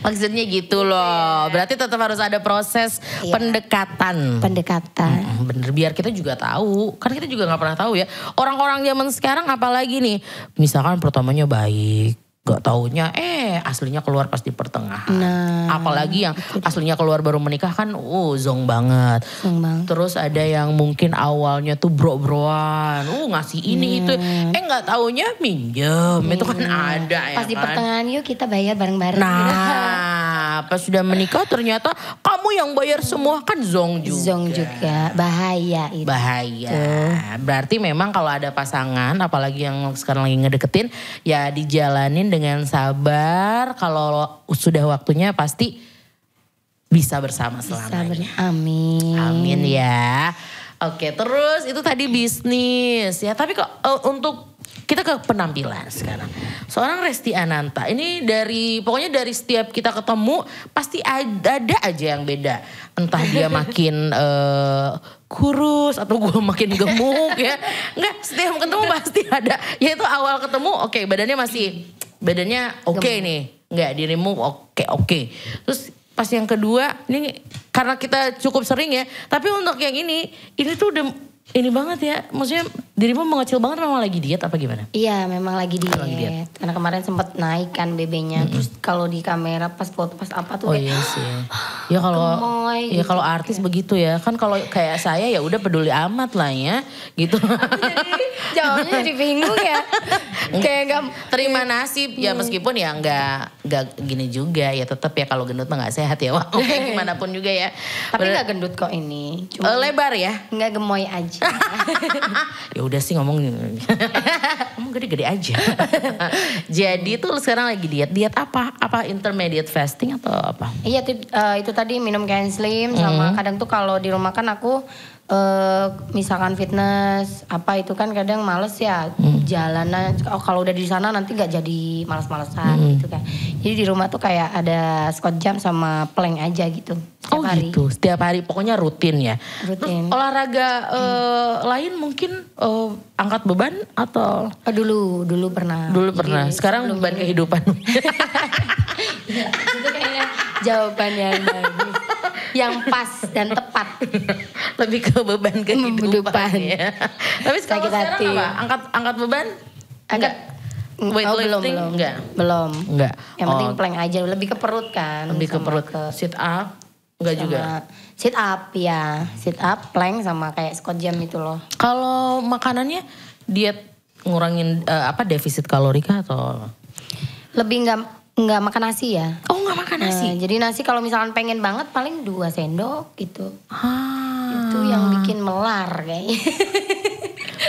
[SPEAKER 1] Maksudnya gitu loh. Berarti tetap harus ada proses
[SPEAKER 2] Iya.
[SPEAKER 1] pendekatan.
[SPEAKER 2] Pendekatan.
[SPEAKER 1] Hmm, Bener biar kita juga tahu. Kan kita juga nggak pernah tahu ya. Orang-orang zaman sekarang apalagi nih. Misalkan pertamanya baik. Gak taunya eh aslinya keluar pas di pertengahan.
[SPEAKER 2] Nah,
[SPEAKER 1] Apalagi yang aslinya keluar baru menikah kan uh zong banget.
[SPEAKER 2] Zong banget.
[SPEAKER 1] Terus ada yang mungkin awalnya tuh bro-broan. Uh ngasih ini itu. Eh nggak taunya minjem. Itu kan ada ya
[SPEAKER 2] Iya. Pas di
[SPEAKER 1] kan.
[SPEAKER 2] pertengahan yuk kita bayar bareng-bareng.
[SPEAKER 1] Nah pas sudah menikah ternyata kamu yang bayar semua kan zong juga.
[SPEAKER 2] Zong juga bahaya itu.
[SPEAKER 1] bahaya. Berarti memang kalau ada pasangan, apalagi yang sekarang lagi ngedeketin, ya dijalanin dengan sabar. Kalau sudah waktunya pasti bisa bersama selamanya.
[SPEAKER 2] Amin.
[SPEAKER 1] Amin ya. Oke, terus itu tadi bisnis ya. Tapi kok eh, untuk kita ke penampilan sekarang. Seorang Resti Ananta ini dari pokoknya dari setiap kita ketemu pasti ada, ada aja yang beda. Entah dia makin eh, kurus atau gue makin gemuk ya. Enggak, setiap ketemu pasti ada. Ya itu awal ketemu oke badannya masih badannya oke nih. Enggak dirimu oke oke. Terus pas yang kedua ini karena kita cukup sering ya. Tapi untuk yang ini ini tuh udah ini banget ya. Maksudnya dirimu mengecil banget memang lagi diet apa gimana?
[SPEAKER 2] Iya memang lagi diet.
[SPEAKER 1] Lagi diet.
[SPEAKER 2] Karena kemarin sempat naik kan BB-nya. Terus kalau di kamera pas foto pas apa tuh
[SPEAKER 1] Oh
[SPEAKER 2] kayak
[SPEAKER 1] iya sih. Ya kalau
[SPEAKER 2] Gemoy
[SPEAKER 1] ya
[SPEAKER 2] gitu.
[SPEAKER 1] kalau artis begitu ya. Kan kalau kayak saya ya udah peduli amat lah ya. Gitu.
[SPEAKER 2] jadi jawabnya jadi bingung ya. kayak gak
[SPEAKER 1] Terima nasib ya meskipun ya nggak nggak gini juga ya tetap ya kalau gendut mah nggak sehat ya. Wah, kayak gimana pun juga ya.
[SPEAKER 2] tapi nggak gendut kok ini.
[SPEAKER 1] Eh,
[SPEAKER 2] Cuma
[SPEAKER 1] lebar ya.
[SPEAKER 2] nggak gemoy aja.
[SPEAKER 1] ya udah sih ngomong ngomong gede-gede aja. Jadi tuh sekarang lagi diet. Diet apa? Apa intermediate fasting atau apa?
[SPEAKER 2] Iya itu, eh, itu tadi minum Can Slim sama kadang tuh kalau di rumah kan aku eh misalkan fitness apa itu kan kadang males ya jalanan oh, kalau udah di sana nanti nggak jadi males-malesan gitu kan. Jadi di rumah tuh kayak ada squat jam sama plank aja gitu setiap
[SPEAKER 1] oh
[SPEAKER 2] hari.
[SPEAKER 1] gitu. Setiap hari pokoknya rutin ya.
[SPEAKER 2] Rutin.
[SPEAKER 1] Terus olahraga eh, lain mungkin eh, angkat beban atau
[SPEAKER 2] Oh, dulu dulu pernah.
[SPEAKER 1] dulu
[SPEAKER 2] Jadi
[SPEAKER 1] pernah. Sekarang beban kehidupan.
[SPEAKER 2] Itu kayaknya jawaban yang bagus. yang pas dan tepat.
[SPEAKER 1] Lebih ke beban kehidupan ya. Tapi sekarang,
[SPEAKER 2] Sakit
[SPEAKER 1] sekarang
[SPEAKER 2] hati.
[SPEAKER 1] apa? Angkat angkat beban? Weightlifting?
[SPEAKER 2] oh, belum belum
[SPEAKER 1] Enggak.
[SPEAKER 2] belum.
[SPEAKER 1] Enggak.
[SPEAKER 2] Yang penting
[SPEAKER 1] Oh,
[SPEAKER 2] plank aja lebih ke perut kan.
[SPEAKER 1] lebih ke perut.
[SPEAKER 2] ke
[SPEAKER 1] Sit up? Enggak juga.
[SPEAKER 2] sit up ya, sit up, plank sama kayak squat jam itu loh.
[SPEAKER 1] Kalau makanannya diet ngurangin eh, apa defisit kalori kah atau
[SPEAKER 2] Lebih nggak nggak makan nasi ya.
[SPEAKER 1] Oh nggak makan nasi?
[SPEAKER 2] Nah, jadi nasi kalau misalkan pengen banget paling dua sendok gitu.
[SPEAKER 1] Ah.
[SPEAKER 2] Itu yang bikin melar kayaknya.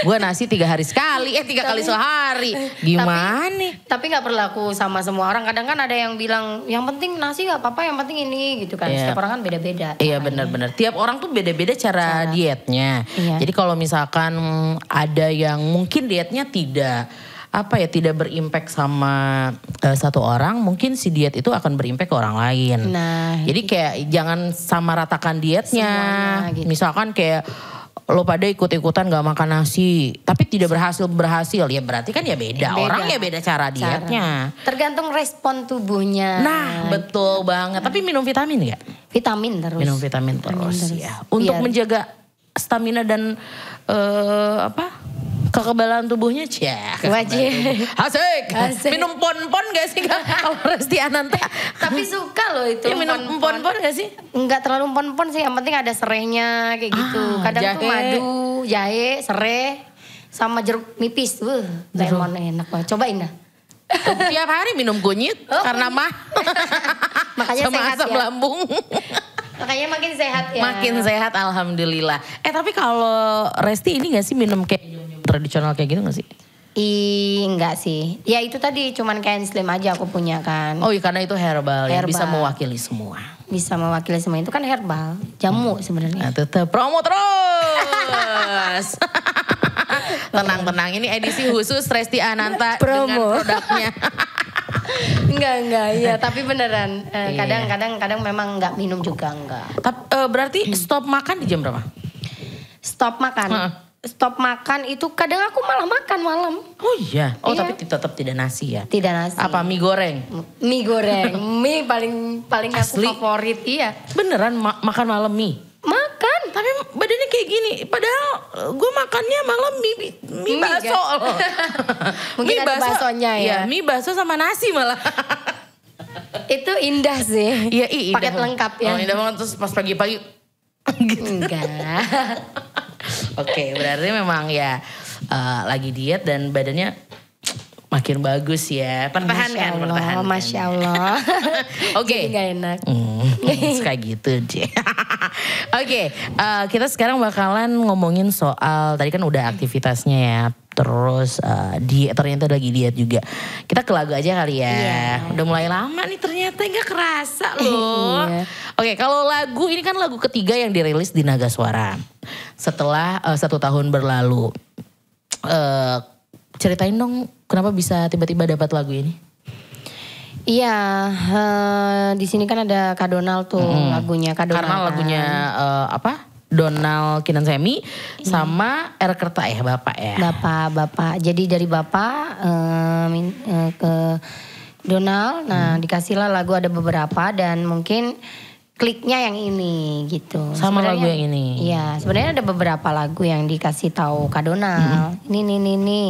[SPEAKER 1] Gue nasi tiga hari sekali, eh tiga kali sehari. Gimana nih?
[SPEAKER 2] Tapi nggak berlaku sama semua orang. Kadang kan ada yang bilang yang penting nasi nggak apa-apa, yang penting ini gitu kan.
[SPEAKER 1] Iya.
[SPEAKER 2] Setiap orang kan beda-beda.
[SPEAKER 1] Iya benar-benar. Tiap orang tuh beda-beda cara, dietnya.
[SPEAKER 2] Iya.
[SPEAKER 1] Jadi kalau misalkan ada yang mungkin dietnya tidak apa ya tidak berimpact sama eh, satu orang, mungkin si diet itu akan berimpact ke orang lain.
[SPEAKER 2] Nah,
[SPEAKER 1] Jadi kayak jangan sama ratakan dietnya.
[SPEAKER 2] Semuanya gitu.
[SPEAKER 1] Misalkan kayak lo pada ikut-ikutan gak makan nasi, tapi tidak berhasil berhasil ya berarti kan ya beda.
[SPEAKER 2] Beda.
[SPEAKER 1] Orang ya beda cara dietnya.
[SPEAKER 2] tergantung respon tubuhnya.
[SPEAKER 1] Nah betul banget. Tapi minum vitamin nggak?
[SPEAKER 2] vitamin terus.
[SPEAKER 1] Minum vitamin terus,
[SPEAKER 2] terus.
[SPEAKER 1] ya. Untuk
[SPEAKER 2] Biar-
[SPEAKER 1] menjaga stamina dan eh, apa? Kekebalan tubuhnya cia.
[SPEAKER 2] Wajib.
[SPEAKER 1] Asik.
[SPEAKER 2] Asik.
[SPEAKER 1] Minum pon-pon gak sih kalau Resti Ananta?
[SPEAKER 2] Tapi suka loh itu.
[SPEAKER 1] Ya, minum
[SPEAKER 2] pon-pon.
[SPEAKER 1] gak sih?
[SPEAKER 2] Enggak terlalu pon-pon sih, yang penting ada serehnya kayak gitu.
[SPEAKER 1] Ah,
[SPEAKER 2] Kadang tuh
[SPEAKER 1] jahe.
[SPEAKER 2] madu, jahe, sereh, sama jeruk nipis. Wuh, lemon enak banget. Cobain dah.
[SPEAKER 1] Tiap hari minum kunyit
[SPEAKER 2] Oh,
[SPEAKER 1] karena mah.
[SPEAKER 2] Makanya
[SPEAKER 1] sama
[SPEAKER 2] sehat
[SPEAKER 1] asam
[SPEAKER 2] ya.
[SPEAKER 1] lambung.
[SPEAKER 2] Makanya makin sehat ya.
[SPEAKER 1] Makin sehat alhamdulillah. Eh tapi kalau Resti ini gak sih minum kayak tradisional kayak gitu gak sih?
[SPEAKER 2] Ih, enggak sih. Ya itu tadi cuman kain slim aja aku punya kan.
[SPEAKER 1] Oh iya karena itu herbal, ya
[SPEAKER 2] Herbal.
[SPEAKER 1] bisa mewakili semua.
[SPEAKER 2] Bisa mewakili semua itu kan herbal, jamu sebenarnya.
[SPEAKER 1] Nah tetap promo terus. Tenang-tenang ini edisi khusus Resti Ananta dengan
[SPEAKER 2] Promo.
[SPEAKER 1] produknya.
[SPEAKER 2] enggak, enggak. Iya, tapi beneran
[SPEAKER 1] Iya.
[SPEAKER 2] eh, kadang-kadang kadang memang enggak minum juga enggak.
[SPEAKER 1] Tapi eh, berarti stop makan di jam berapa?
[SPEAKER 2] Stop makan.
[SPEAKER 1] Heeh.
[SPEAKER 2] Stop makan itu kadang aku malah makan malam.
[SPEAKER 1] Oh iya. Oh
[SPEAKER 2] Iya.
[SPEAKER 1] tapi tetap tidak nasi ya.
[SPEAKER 2] Tidak nasi.
[SPEAKER 1] Apa mie goreng?
[SPEAKER 2] Mie goreng. mie paling paling aku
[SPEAKER 1] Asli?
[SPEAKER 2] favorit iya.
[SPEAKER 1] Beneran ma- makan malam mie?
[SPEAKER 2] Makan.
[SPEAKER 1] Tapi badannya kayak gini. Padahal gue makannya malam mie, mie, mie
[SPEAKER 2] Mie,
[SPEAKER 1] bakso
[SPEAKER 2] kan?
[SPEAKER 1] loh.
[SPEAKER 2] Mungkin ada baksonya ya.
[SPEAKER 1] Iya mie bakso sama nasi malah.
[SPEAKER 2] Itu indah sih.
[SPEAKER 1] Iya iya.
[SPEAKER 2] Paket lengkap ya.
[SPEAKER 1] Oh indah banget terus pas pagi-pagi. gitu.
[SPEAKER 2] Enggak.
[SPEAKER 1] Oke berarti memang ya eh, lagi diet dan badannya makin bagus ya. Pertahankan, pertahankan.
[SPEAKER 2] Masya Allah.
[SPEAKER 1] Oke.
[SPEAKER 2] Jadi gak enak.
[SPEAKER 1] Hmm, kayak gitu deh. Oke, eh, kita sekarang bakalan ngomongin soal tadi kan udah aktivitasnya ya. Terus eh, diet ternyata lagi diet juga. Kita ke lagu aja kali ya.
[SPEAKER 2] Iya.
[SPEAKER 1] Udah mulai lama nih ternyata nggak kerasa loh.
[SPEAKER 2] Iya.
[SPEAKER 1] Oke, kalau lagu ini kan lagu ketiga yang dirilis di Naga Suara. Setelah eh, satu tahun berlalu. Eh, ceritain dong kenapa bisa tiba-tiba dapat lagu ini?
[SPEAKER 2] Iya, eh, di sini kan ada Kak Donald tuh lagunya Kak Donald.
[SPEAKER 1] Karena lagunya eh, apa? Donald Kinan Semi sama R Kerta ya Bapak ya.
[SPEAKER 2] Bapak, Bapak. Jadi dari Bapak eh, min- eh, ke Donald, nah dikasihlah lagu ada beberapa dan mungkin kliknya yang ini gitu.
[SPEAKER 1] Sama
[SPEAKER 2] Sebenarnya-
[SPEAKER 1] lagu yang ini.
[SPEAKER 2] Iya, sebenarnya ada beberapa lagu yang dikasih tahu Kak Donald. Ini nih nih nih.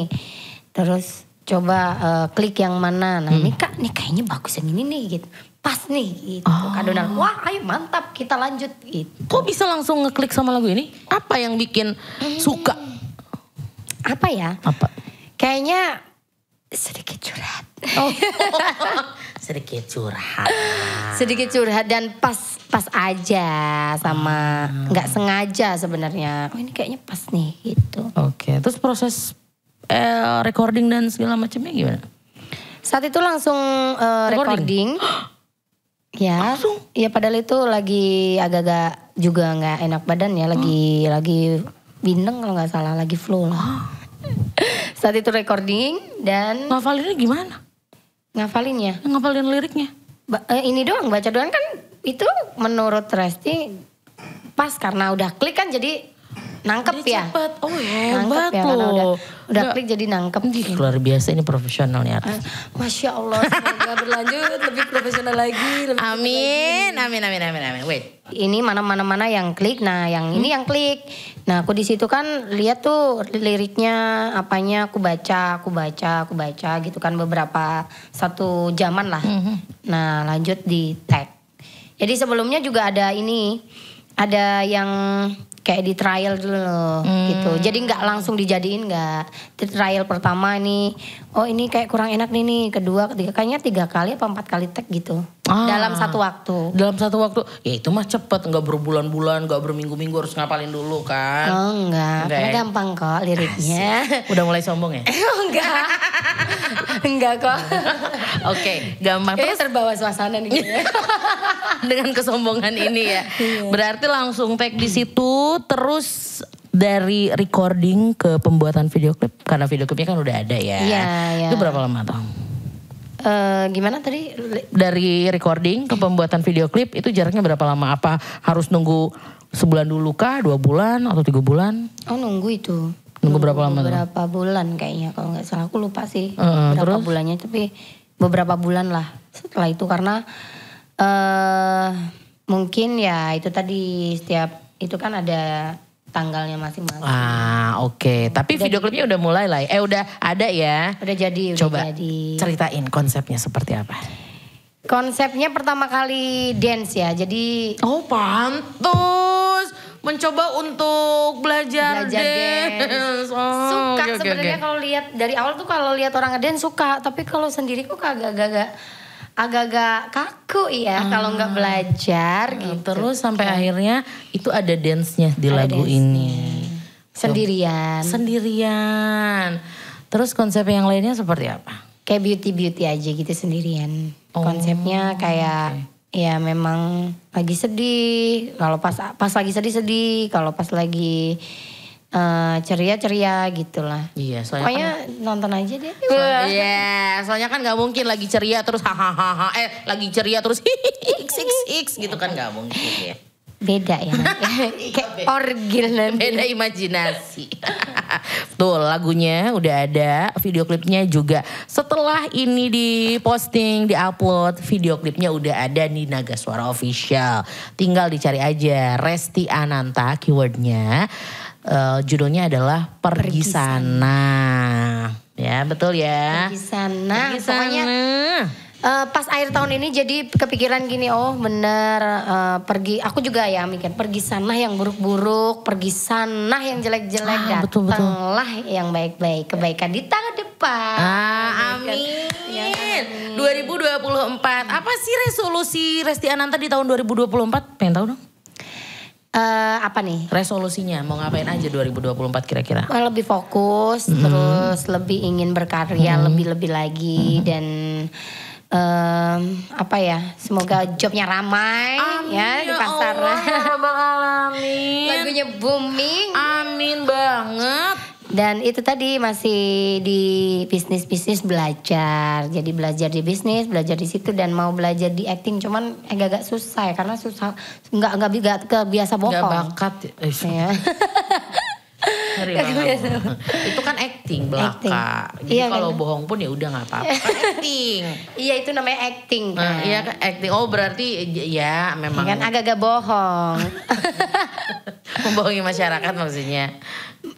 [SPEAKER 2] Terus coba eh, klik yang mana. Nah, ini Kak, nih kayaknya bagus yang ini nih gitu. Pas nih gitu. Kak Donald, wah ayo mantap kita lanjut gitu.
[SPEAKER 1] Kok bisa langsung ngeklik sama lagu ini? Apa yang bikin suka?
[SPEAKER 2] Apa ya?
[SPEAKER 1] Apa?
[SPEAKER 2] Kayaknya sedikit curhat.
[SPEAKER 1] Oh. Sedikit curhat.
[SPEAKER 2] sedikit curhat dan pas pas aja sama nggak sengaja sebenarnya. Oh ini kayaknya pas nih gitu.
[SPEAKER 1] Oke, terus proses eh, recording dan segala macamnya gimana?
[SPEAKER 2] Saat itu langsung eh,
[SPEAKER 1] Recording?
[SPEAKER 2] recording. Ya, ya padahal itu lagi agak-agak juga nggak enak badan ya, lagi lagi bindeng kalau nggak salah, lagi flu lah. Saat itu recording dan
[SPEAKER 1] Ngafalinnya gimana?
[SPEAKER 2] ngafalinnya.
[SPEAKER 1] Ngafalin liriknya?
[SPEAKER 2] Ba- eh, ini doang baca doang kan itu menurut Resti pas karena udah klik kan jadi nangkep ya.
[SPEAKER 1] Cepet. Oh
[SPEAKER 2] Nangkep
[SPEAKER 1] hebat
[SPEAKER 2] ya karena udah udah klik jadi nangkep.
[SPEAKER 1] Ih, luar biasa ini profesional nih artis.
[SPEAKER 2] Masya Allah semoga berlanjut lebih profesional lagi. lebih
[SPEAKER 1] Amin, amin, amin, amin, amin. Wait.
[SPEAKER 2] ini mana mana mana yang klik nah yang ini yang klik nah aku di situ kan lihat tuh liriknya apanya aku baca aku baca aku baca gitu kan beberapa satu jaman lah nah lanjut di tag jadi sebelumnya juga ada ini ada yang kayak di trial dulu loh gitu. Jadi nggak langsung dijadiin nggak. Di trial pertama nih oh ini kayak kurang enak nih nih. Kedua ketiga kayaknya tiga kali apa empat kali tag gitu
[SPEAKER 1] Ah.
[SPEAKER 2] dalam satu waktu
[SPEAKER 1] Dalam satu waktu, ya itu mah cepet, nggak berbulan-bulan, nggak berminggu-minggu harus ngapalin dulu kan.
[SPEAKER 2] Oh
[SPEAKER 1] Enggak
[SPEAKER 2] enggak, karena gampang kok liriknya.
[SPEAKER 1] Udah mulai sombong ya?
[SPEAKER 2] oh enggak, enggak kok.
[SPEAKER 1] Oke, gampang.
[SPEAKER 2] Kayaknya
[SPEAKER 1] Terus
[SPEAKER 2] terbawa suasana nih.
[SPEAKER 1] dengan kesombongan ini ya. Berarti langsung tag di situ, terus dari recording ke pembuatan video klip, karena video klipnya kan udah ada ya.
[SPEAKER 2] Iya, iya.
[SPEAKER 1] Itu berapa lama tuh?
[SPEAKER 2] Eh, gimana tadi?
[SPEAKER 1] Dari recording ke pembuatan video klip itu jaraknya berapa lama? Apa harus nunggu sebulan dulu kah, dua bulan atau tiga bulan?
[SPEAKER 2] Oh nunggu itu.
[SPEAKER 1] Nunggu berapa lama tuh?
[SPEAKER 2] Beberapa bulan kayaknya kalau nggak salah aku lupa sih
[SPEAKER 1] Heeh,
[SPEAKER 2] berapa
[SPEAKER 1] terus?
[SPEAKER 2] bulannya tapi beberapa bulan lah setelah itu karena eh mungkin ya itu tadi setiap itu kan ada tanggalnya masing-masing.
[SPEAKER 1] Ah oke, tapi video klipnya udah mulai lah. ya. Eh udah ada ya.
[SPEAKER 2] Udah jadi, udah
[SPEAKER 1] Coba
[SPEAKER 2] jadi.
[SPEAKER 1] ceritain konsepnya seperti apa.
[SPEAKER 2] Konsepnya pertama kali dance ya. Jadi
[SPEAKER 1] Oh pantus mencoba untuk belajar,
[SPEAKER 2] belajar
[SPEAKER 1] dance.
[SPEAKER 2] dance.
[SPEAKER 1] Oh,
[SPEAKER 2] suka
[SPEAKER 1] oke,
[SPEAKER 2] sebenarnya
[SPEAKER 1] oke.
[SPEAKER 2] kalau lihat dari awal tuh kalau lihat orang ngedance suka, tapi kalau sendiri kok agak-agak agak-agak kaku ya kalau nggak belajar gitu.
[SPEAKER 1] Terus sampai akhirnya itu ada dance-nya di
[SPEAKER 2] Ada
[SPEAKER 1] lagu
[SPEAKER 2] dance-nya.
[SPEAKER 1] ini.
[SPEAKER 2] Sendirian.
[SPEAKER 1] Sendirian. Terus konsep yang lainnya seperti apa?
[SPEAKER 2] Kayak beauty-beauty aja gitu sendirian.
[SPEAKER 1] Oh,
[SPEAKER 2] Konsepnya kayak ya memang lagi sedih, kalau pas pas lagi sedih-sedih, kalau pas lagi eh, ceria-ceria gitulah.
[SPEAKER 1] Iya, soalnya
[SPEAKER 2] Pokoknya nonton aja deh.
[SPEAKER 1] Soalnya, Iya, soalnya kan nggak mungkin lagi ceria terus hahaha, eh lagi ceria terus x x x gitu kan nggak mungkin ya.
[SPEAKER 2] Beda ya. Kayak orgil nanti.
[SPEAKER 1] Beda imajinasi. Tuh lagunya udah ada, video klipnya juga. Setelah ini diposting, diupload, video klipnya udah ada di Naga Suara Official. Tinggal dicari aja Resti Ananta keywordnya. Eh, judulnya adalah Pergi,
[SPEAKER 2] Pergi
[SPEAKER 1] Sana. Ya betul ya.
[SPEAKER 2] Di sana.
[SPEAKER 1] Pergi
[SPEAKER 2] Pokoknya
[SPEAKER 1] sana.
[SPEAKER 2] eh, pas akhir tahun ini jadi kepikiran gini, oh bener eh, pergi. Aku juga ya mikir pergi sana yang buruk-buruk, pergi sana yang jelek-jelek,
[SPEAKER 1] Ah, betul, betul.
[SPEAKER 2] datanglah yang baik-baik. Kebaikan di tangan depan.
[SPEAKER 1] Ah,
[SPEAKER 2] Kebaikan- Ya,
[SPEAKER 1] amin. 2024. Apa sih resolusi Resti Ananta di tahun 2024? Pengen tahu dong.
[SPEAKER 2] Eh, apa nih?
[SPEAKER 1] Resolusinya mau ngapain aja 2024 kira-kira?
[SPEAKER 2] Eh, lebih fokus,
[SPEAKER 1] Mm-hmm.
[SPEAKER 2] terus lebih ingin berkarya lebih-lebih lagi
[SPEAKER 1] Mm-hmm.
[SPEAKER 2] dan em, apa ya? Semoga jobnya ramai ya di pasar.
[SPEAKER 1] Allah, ya Alamin.
[SPEAKER 2] Lagunya booming
[SPEAKER 1] Amin banget.
[SPEAKER 2] Dan itu tadi masih di bisnis-bisnis belajar. Jadi belajar di bisnis, belajar di situ dan mau belajar di acting cuman agak-agak susah ya karena susah nggak nggak nggak kebiasa bohong.
[SPEAKER 1] bakat. Eh,
[SPEAKER 2] Ya.
[SPEAKER 1] Ngeri banget. Itu kan acting belaka.
[SPEAKER 2] Acting.
[SPEAKER 1] Jadi
[SPEAKER 2] Iya,
[SPEAKER 1] kalau
[SPEAKER 2] kan?
[SPEAKER 1] bohong pun ya udah nggak apa-apa. Kan acting.
[SPEAKER 2] Iya itu namanya acting
[SPEAKER 1] Nah,
[SPEAKER 2] kan.
[SPEAKER 1] iya kan acting. Oh berarti ya memang
[SPEAKER 2] kan agak-agak bohong.
[SPEAKER 1] membohongi masyarakat maksudnya.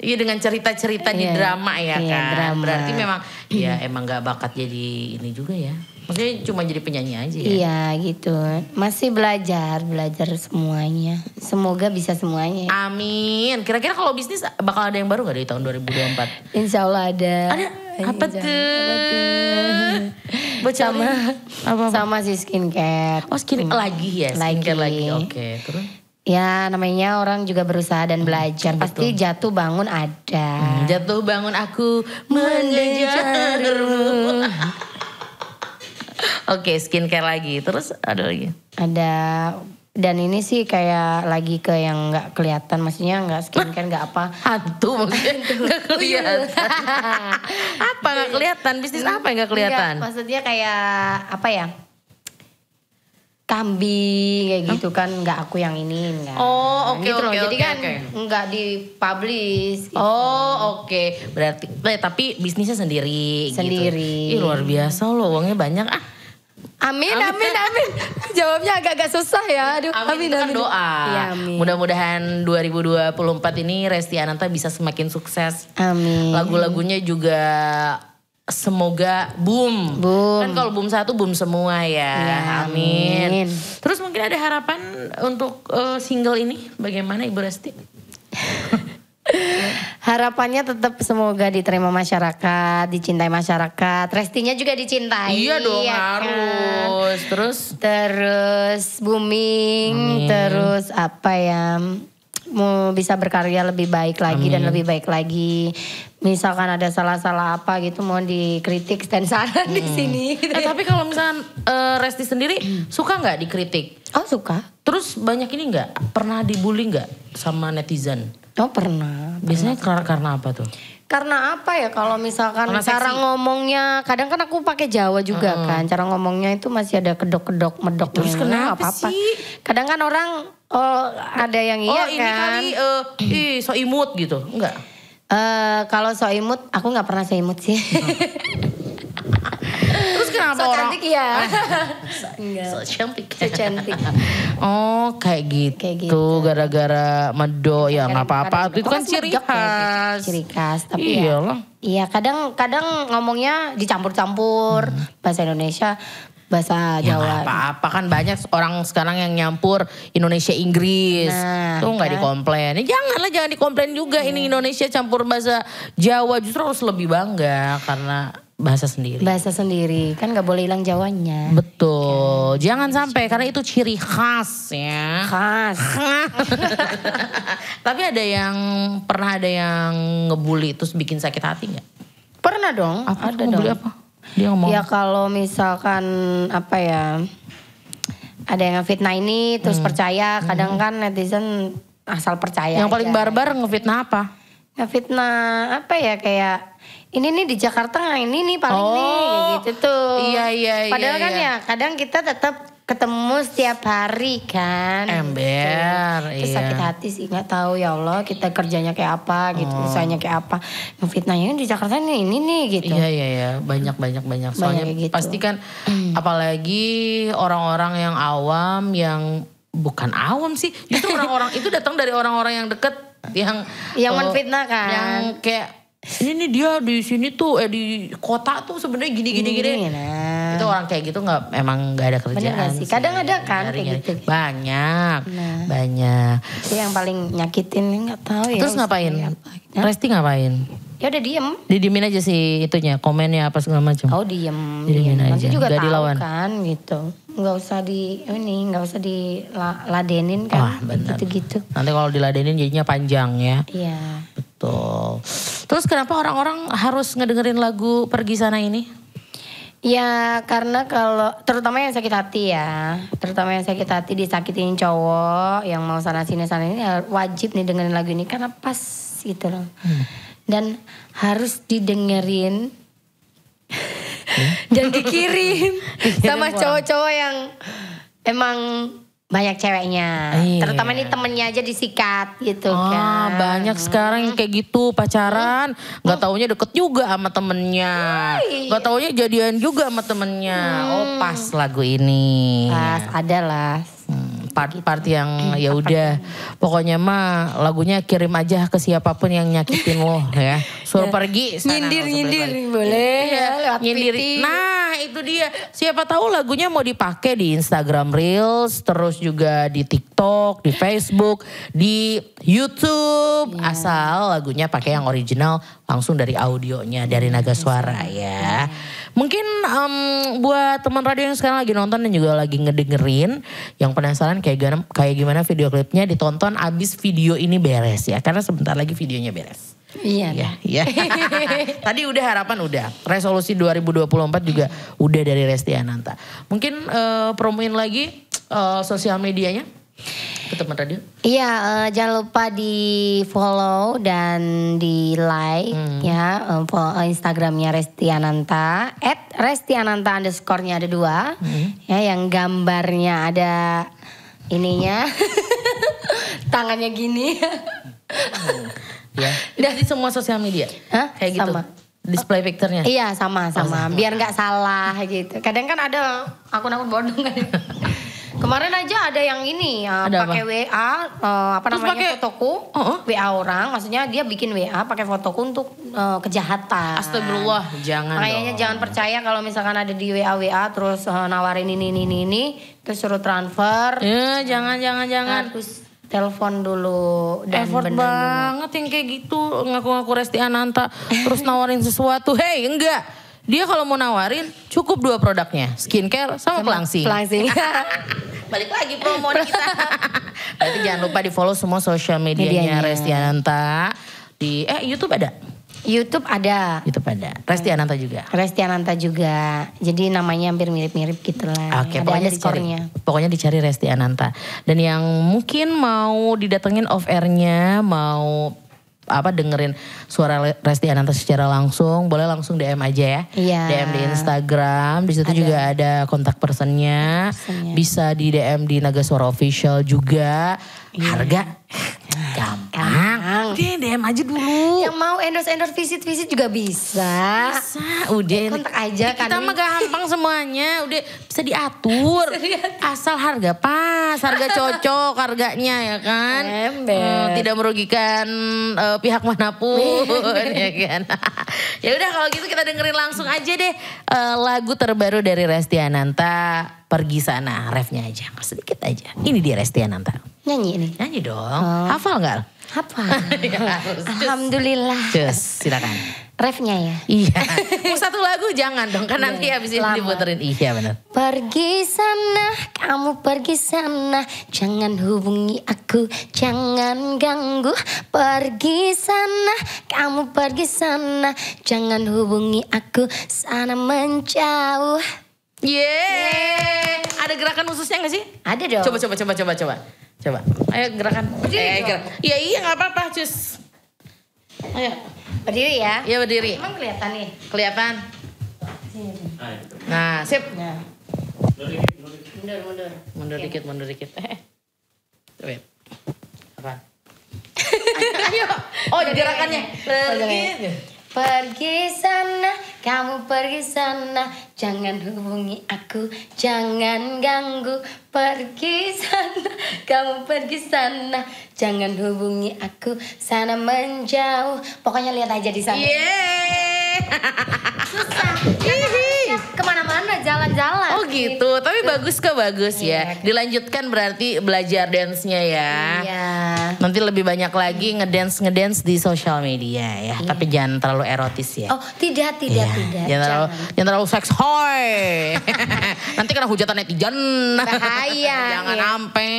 [SPEAKER 1] Iya dengan cerita-cerita di
[SPEAKER 2] Iya,
[SPEAKER 1] drama ya
[SPEAKER 2] iya,
[SPEAKER 1] kan.
[SPEAKER 2] drama.
[SPEAKER 1] Berarti memang ya emang nggak bakat jadi ini juga ya. Maksudnya cuma jadi penyanyi aja ya.
[SPEAKER 2] Iya gitu. Masih belajar, belajar semuanya. Semoga bisa semuanya.
[SPEAKER 1] Amin. Kira-kira kalau bisnis bakal ada yang baru nggak di tahun 2024?
[SPEAKER 2] Insya Allah ada.
[SPEAKER 1] Ada apa
[SPEAKER 2] Insya
[SPEAKER 1] tuh?
[SPEAKER 2] Apa tuh?
[SPEAKER 1] Bocorin.
[SPEAKER 2] Sama,
[SPEAKER 1] apa?
[SPEAKER 2] sama si skincare.
[SPEAKER 1] Oh lagi ya, skincare lagi.
[SPEAKER 2] Lagi.
[SPEAKER 1] Oke, terus
[SPEAKER 2] Ya namanya orang juga berusaha dan belajar. Pasti jatuh bangun ada.
[SPEAKER 1] jatuh bangun aku mengejarmu. Oke, skincare lagi. Terus ada lagi.
[SPEAKER 2] Ada dan ini sih kayak lagi ke yang nggak kelihatan. Maksudnya nggak skincare nggak apa.
[SPEAKER 1] Hantu maksudnya nggak kelihatan. apa nggak kelihatan? Bisnis apa yang nggak kelihatan?
[SPEAKER 2] Nggak, maksudnya kayak apa ya? Kambing kayak gitu kan nggak aku yang ini enggak.
[SPEAKER 1] Oh, oke,
[SPEAKER 2] gitu loh.
[SPEAKER 1] oke,
[SPEAKER 2] Jadi
[SPEAKER 1] oke,
[SPEAKER 2] kan
[SPEAKER 1] oke.
[SPEAKER 2] nggak dipublish. gitu.
[SPEAKER 1] Oh oke, berarti eh, tapi bisnisnya sendiri.
[SPEAKER 2] Sendiri.
[SPEAKER 1] Gitu. Ih luar biasa loh, uangnya banyak ah.
[SPEAKER 2] Amin, amin, amin. Jawabnya agak-agak susah ya. Aduh,
[SPEAKER 1] Amin,
[SPEAKER 2] amin,
[SPEAKER 1] itu kan
[SPEAKER 2] amin.
[SPEAKER 1] doa.
[SPEAKER 2] Iya, amin.
[SPEAKER 1] Mudah-mudahan 2024 ini Resti Ananta bisa semakin sukses.
[SPEAKER 2] Amin.
[SPEAKER 1] Lagu-lagunya juga semoga boom.
[SPEAKER 2] Boom.
[SPEAKER 1] Kan kalau boom satu boom semua ya.
[SPEAKER 2] Iya,
[SPEAKER 1] amin.
[SPEAKER 2] amin.
[SPEAKER 1] Terus mungkin ada harapan untuk eh, single ini bagaimana Ibu Resti?
[SPEAKER 2] Harapannya tetap semoga diterima masyarakat, dicintai masyarakat. Restinya juga dicintai.
[SPEAKER 1] iya dong
[SPEAKER 2] ya kan?
[SPEAKER 1] harus. Terus
[SPEAKER 2] Terus booming, terus apa ya? Mau bisa berkarya lebih baik lagi dan lebih baik lagi. Misalkan ada salah-salah apa gitu mau dikritik dan saran di sini.
[SPEAKER 1] eh tapi kalau misalnya eh, Resti sendiri suka nggak dikritik?
[SPEAKER 2] Oh suka?
[SPEAKER 1] Terus banyak ini nggak? Pernah dibully nggak sama netizen?
[SPEAKER 2] Oh pernah.
[SPEAKER 1] Biasanya karena, karena apa tuh?
[SPEAKER 2] Karena apa ya kalau misalkan
[SPEAKER 1] Karena
[SPEAKER 2] cara
[SPEAKER 1] seksi.
[SPEAKER 2] ngomongnya, kadang kan aku pakai Jawa juga kan, cara ngomongnya itu masih ada kedok-kedok medoknya.
[SPEAKER 1] Terus kenapa
[SPEAKER 2] apa-apa.
[SPEAKER 1] sih?
[SPEAKER 2] Kadang kan orang oh ada yang iya
[SPEAKER 1] oh ini
[SPEAKER 2] kan.
[SPEAKER 1] kali eh ih so imut gitu. Enggak.
[SPEAKER 2] Eh kalau so imut, aku nggak pernah so imut sih.
[SPEAKER 1] Terus kenapa
[SPEAKER 2] so
[SPEAKER 1] orang
[SPEAKER 2] cantik ya.
[SPEAKER 1] so cantik.
[SPEAKER 2] So cantik.
[SPEAKER 1] oh kayak gitu.
[SPEAKER 2] Kayak gitu.
[SPEAKER 1] Gara-gara medo ya nggak apa-apa.
[SPEAKER 2] Kadang-
[SPEAKER 1] Itu kan
[SPEAKER 2] Pokoknya
[SPEAKER 1] ciri
[SPEAKER 2] ya,
[SPEAKER 1] khas.
[SPEAKER 2] Ciri khas. Tapi ya,
[SPEAKER 1] Iyalah.
[SPEAKER 2] iya kadang-kadang ngomongnya dicampur-campur bahasa Indonesia, bahasa
[SPEAKER 1] Ya
[SPEAKER 2] Jawa.
[SPEAKER 1] apa-apa kan banyak orang sekarang yang nyampur Indonesia Inggris.
[SPEAKER 2] Nah,
[SPEAKER 1] Tuh nggak
[SPEAKER 2] kan.
[SPEAKER 1] dikomplain. Ya, janganlah jangan dikomplain juga ini Indonesia campur bahasa Jawa justru harus lebih bangga karena bahasa sendiri.
[SPEAKER 2] Bahasa sendiri kan nggak boleh hilang Jawanya.
[SPEAKER 1] Betul. Jangan sampai karena itu ciri khas ya.
[SPEAKER 2] Khas.
[SPEAKER 1] Tapi ada yang pernah ada yang ngebully terus bikin sakit hati nggak?
[SPEAKER 2] Pernah dong.
[SPEAKER 1] Apa
[SPEAKER 2] ada dong.
[SPEAKER 1] apa? Dia ngomong.
[SPEAKER 2] Ya kalau misalkan apa ya ada yang fitnah ini terus percaya, kadang kan netizen asal percaya.
[SPEAKER 1] Hmm. yang paling barbar ngefitnah apa?
[SPEAKER 2] Ngefitnah apa ya kayak ini nih di Jakarta nggak ini nih paling nih
[SPEAKER 1] Oh,
[SPEAKER 2] kayak gitu tuh.
[SPEAKER 1] iya, iya, iya,
[SPEAKER 2] Padahal kan
[SPEAKER 1] iya.
[SPEAKER 2] ya kadang kita tetap ketemu setiap hari kan.
[SPEAKER 1] Ember,
[SPEAKER 2] Terus
[SPEAKER 1] iya.
[SPEAKER 2] sakit hati sih nggak tahu ya Allah kita kerjanya kayak apa gitu,
[SPEAKER 1] Oh.
[SPEAKER 2] usahanya kayak apa. Ngefitnahnya di Jakarta nih ini nih gitu.
[SPEAKER 1] Iya iya iya banyak banyak banyak soalnya
[SPEAKER 2] Banyak gitu.
[SPEAKER 1] pasti kan apalagi orang-orang yang awam yang bukan awam sih justru orang-orang itu datang dari orang-orang yang deket yang
[SPEAKER 2] Yang
[SPEAKER 1] eh,
[SPEAKER 2] menfitnah kan.
[SPEAKER 1] yang kayak ini nih dia di sini tuh eh di kota tuh sebenarnya gini gini gini,
[SPEAKER 2] Gini, nah.
[SPEAKER 1] Itu orang kayak gitu nggak emang nggak ada kerjaan
[SPEAKER 2] sih? Kadang ada kan kayak
[SPEAKER 1] Nyari-nyari.
[SPEAKER 2] gitu.
[SPEAKER 1] banyak
[SPEAKER 2] Nah.
[SPEAKER 1] banyak
[SPEAKER 2] Itu yang paling nyakitin nggak tahu ya.
[SPEAKER 1] terus ngapain
[SPEAKER 2] apa.
[SPEAKER 1] Resti ngapain
[SPEAKER 2] Ya udah diem.
[SPEAKER 1] didiemin aja sih itunya komennya apa segala macam
[SPEAKER 2] Oh diem,
[SPEAKER 1] Didiemin
[SPEAKER 2] diem. Nanti
[SPEAKER 1] aja,
[SPEAKER 2] juga
[SPEAKER 1] nggak
[SPEAKER 2] tahu
[SPEAKER 1] dilawan.
[SPEAKER 2] kan gitu. Nggak usah di ini, nggak usah diladenin
[SPEAKER 1] Wah
[SPEAKER 2] kan.
[SPEAKER 1] benar.
[SPEAKER 2] Gitu-gitu.
[SPEAKER 1] Nanti kalau diladenin jadinya panjang ya.
[SPEAKER 2] Iya.
[SPEAKER 1] Betul. Terus kenapa orang-orang harus ngedengerin lagu Pergi Sana ini?
[SPEAKER 2] Ya karena kalau terutama yang sakit hati ya, terutama yang sakit hati disakitin cowok yang mau sana sini sana ini ya wajib nih dengerin lagu ini karena pas gitu loh. Dan harus didengerin dan dikirim sama cowok-cowok yang emang banyak ceweknya.
[SPEAKER 1] Iya.
[SPEAKER 2] Terutama nih temennya aja disikat gitu
[SPEAKER 1] Ah,
[SPEAKER 2] kan.
[SPEAKER 1] banyak sekarang yang kayak gitu pacaran, nggak taunya deket juga sama temennya, nggak taunya jadian juga sama temennya. Oh pas lagu ini.
[SPEAKER 2] Pas ada lah.
[SPEAKER 1] Part-part yang ya udah pokoknya mah lagunya kirim aja ke siapa pun yang nyakitin lo ya suruh pergi sana,
[SPEAKER 2] Nyindir nyindir
[SPEAKER 1] balik lagi.
[SPEAKER 2] boleh
[SPEAKER 1] Iya,
[SPEAKER 2] ya lewat
[SPEAKER 1] nyindir.
[SPEAKER 2] PT.
[SPEAKER 1] Nah itu dia. Siapa tahu lagunya mau dipakai di Instagram Reels, terus juga di TikTok, di Facebook, di YouTube.
[SPEAKER 2] Iya.
[SPEAKER 1] Asal lagunya pakai yang original langsung dari audionya dari Naga Suara ya. Mungkin em, buat teman radio yang sekarang lagi nonton dan juga lagi ngedengerin, yang penasaran kayak gimana, kayak gimana video klipnya ditonton abis video ini beres ya, karena sebentar lagi videonya beres.
[SPEAKER 2] Iya.
[SPEAKER 1] Iya, iya. Tadi udah harapan udah. Resolusi 2024 juga udah dari Resti Ananta. Mungkin eh, promoin lagi eh, sosial medianya ke teman radio.
[SPEAKER 2] Iya, eh, jangan lupa di follow dan di like
[SPEAKER 1] Hmm.
[SPEAKER 2] ya follow Instagramnya Resti Ananta, at Resti Ananta underscore-nya ada dua,
[SPEAKER 1] Hmm.
[SPEAKER 2] ya yang gambarnya ada ininya, tangannya gini.
[SPEAKER 1] Ya. Itu di semua sosial media.
[SPEAKER 2] Hah?
[SPEAKER 1] Kayak gitu.
[SPEAKER 2] Sama.
[SPEAKER 1] Display picture-nya.
[SPEAKER 2] Iya sama sama, biar nggak salah gitu. Kadang kan ada akun-akun bodong kan. Kemarin aja ada yang ini ya,
[SPEAKER 1] Ada
[SPEAKER 2] pakai? WA eh, apa
[SPEAKER 1] Terus
[SPEAKER 2] namanya
[SPEAKER 1] pakai-
[SPEAKER 2] fotoku,
[SPEAKER 1] oh.
[SPEAKER 2] WA orang, maksudnya dia bikin WA pakai fotoku untuk eh, kejahatan.
[SPEAKER 1] Astagfirullah, jangan
[SPEAKER 2] Makanya
[SPEAKER 1] dong.
[SPEAKER 2] jangan percaya kalau misalkan ada di WA WA terus eh, nawarin ini ini ini, ini terus suruh transfer,
[SPEAKER 1] Ya, jangan jangan jangan.
[SPEAKER 2] harus telepon dulu dan
[SPEAKER 1] Effort
[SPEAKER 2] bener dulu.
[SPEAKER 1] banget yang kayak gitu ngaku-ngaku Resti Ananta terus nawarin sesuatu. Hey, enggak. Dia kalau mau nawarin cukup dua produknya, skincare sama, pelangsing.
[SPEAKER 2] Pelangsing.
[SPEAKER 1] Balik lagi promo kita. Berarti jangan lupa di follow semua sosial medianya
[SPEAKER 2] Medianya.
[SPEAKER 1] Resti Ananta. Di eh YouTube ada.
[SPEAKER 2] YouTube ada.
[SPEAKER 1] YouTube ada. Resti Ananta juga.
[SPEAKER 2] Resti Ananta juga. Jadi namanya hampir mirip-mirip gitu lah.
[SPEAKER 1] Oke,
[SPEAKER 2] ada
[SPEAKER 1] pokoknya dicari. Pokoknya dicari Resti Ananta. Dan yang mungkin mau didatengin off air-nya, mau apa dengerin suara Resti Ananta secara langsung, boleh langsung DM aja ya.
[SPEAKER 2] Iya.
[SPEAKER 1] DM di Instagram, di situ juga ada kontak personnya.
[SPEAKER 2] Personnya.
[SPEAKER 1] Bisa di DM di Naga Suara Official juga. Harga gampang. Udah DM aja dulu.
[SPEAKER 2] Yang mau endorse-endorse visit-visit juga bisa.
[SPEAKER 1] Bisa, udah.
[SPEAKER 2] Kontak aja kan.
[SPEAKER 1] Kita mah gampang semuanya, udah bisa diatur. Asal harga pas, harga cocok harganya ya kan.
[SPEAKER 2] Ember.
[SPEAKER 1] Eh, tidak merugikan eh, pihak mana pun ya kan. ya udah kalau gitu kita dengerin langsung aja deh eh, lagu terbaru dari Resti Ananta, Pergi Sana, refnya aja, sedikit aja. Ini dia Resti Ananta.
[SPEAKER 2] Nyanyi nih.
[SPEAKER 1] Nyanyi dong, hafal nggak?
[SPEAKER 2] Apa?
[SPEAKER 1] Ya, harus.
[SPEAKER 2] Alhamdulillah.
[SPEAKER 1] Cus, silakan.
[SPEAKER 2] Refnya ya.
[SPEAKER 1] Iya. Mau satu lagu jangan dong kan nanti habis ini diputerin. Iya benar.
[SPEAKER 2] Pergi sana, kamu pergi sana, jangan hubungi aku, jangan ganggu. Pergi sana, kamu pergi sana, jangan hubungi aku, sana menjauh.
[SPEAKER 1] Yeay. Ada gerakan khususnya gak sih?
[SPEAKER 2] Ada dong.
[SPEAKER 1] Coba coba coba coba coba. Coba. Ayo gerakan.
[SPEAKER 2] Berdiri
[SPEAKER 1] Eh, gerak. Iya iya nggak apa-apa cus. Ayo.
[SPEAKER 2] Berdiri ya.
[SPEAKER 1] Iya berdiri.
[SPEAKER 2] Emang kelihatan nih.
[SPEAKER 1] Kelihatan. Nah sip.
[SPEAKER 2] Nah. Mundur, mundur.
[SPEAKER 1] Mundur dikit mundur dikit. Eh. Wait. Apa? Ayo. Oh gerakannya. Pergi.
[SPEAKER 2] Pergi sana, kamu pergi sana, jangan hubungi aku, jangan ganggu. Pergi sana, kamu pergi sana, jangan hubungi aku, sana menjauh. Pokoknya lihat aja di sana.
[SPEAKER 1] Yeay.
[SPEAKER 2] Susah. Hihi. Ke mana-mana jalan-jalan.
[SPEAKER 1] Oh gitu, tapi bagus kok bagus ya.
[SPEAKER 2] Iya.
[SPEAKER 1] Dilanjutkan berarti belajar dance-nya ya.
[SPEAKER 2] Iya.
[SPEAKER 1] Nanti lebih banyak lagi ngedance ngedance di sosial media ya. Tapi jangan terlalu erotis ya.
[SPEAKER 2] Iya. Oh tidak, tidak,
[SPEAKER 1] Iya,
[SPEAKER 2] tidak.
[SPEAKER 1] Jangan terlalu,
[SPEAKER 2] Jangan.
[SPEAKER 1] jangan terlalu seks hoy. Nanti kena hujatan netizen.
[SPEAKER 2] Bahaya,
[SPEAKER 1] jangan
[SPEAKER 2] iya.
[SPEAKER 1] sampai.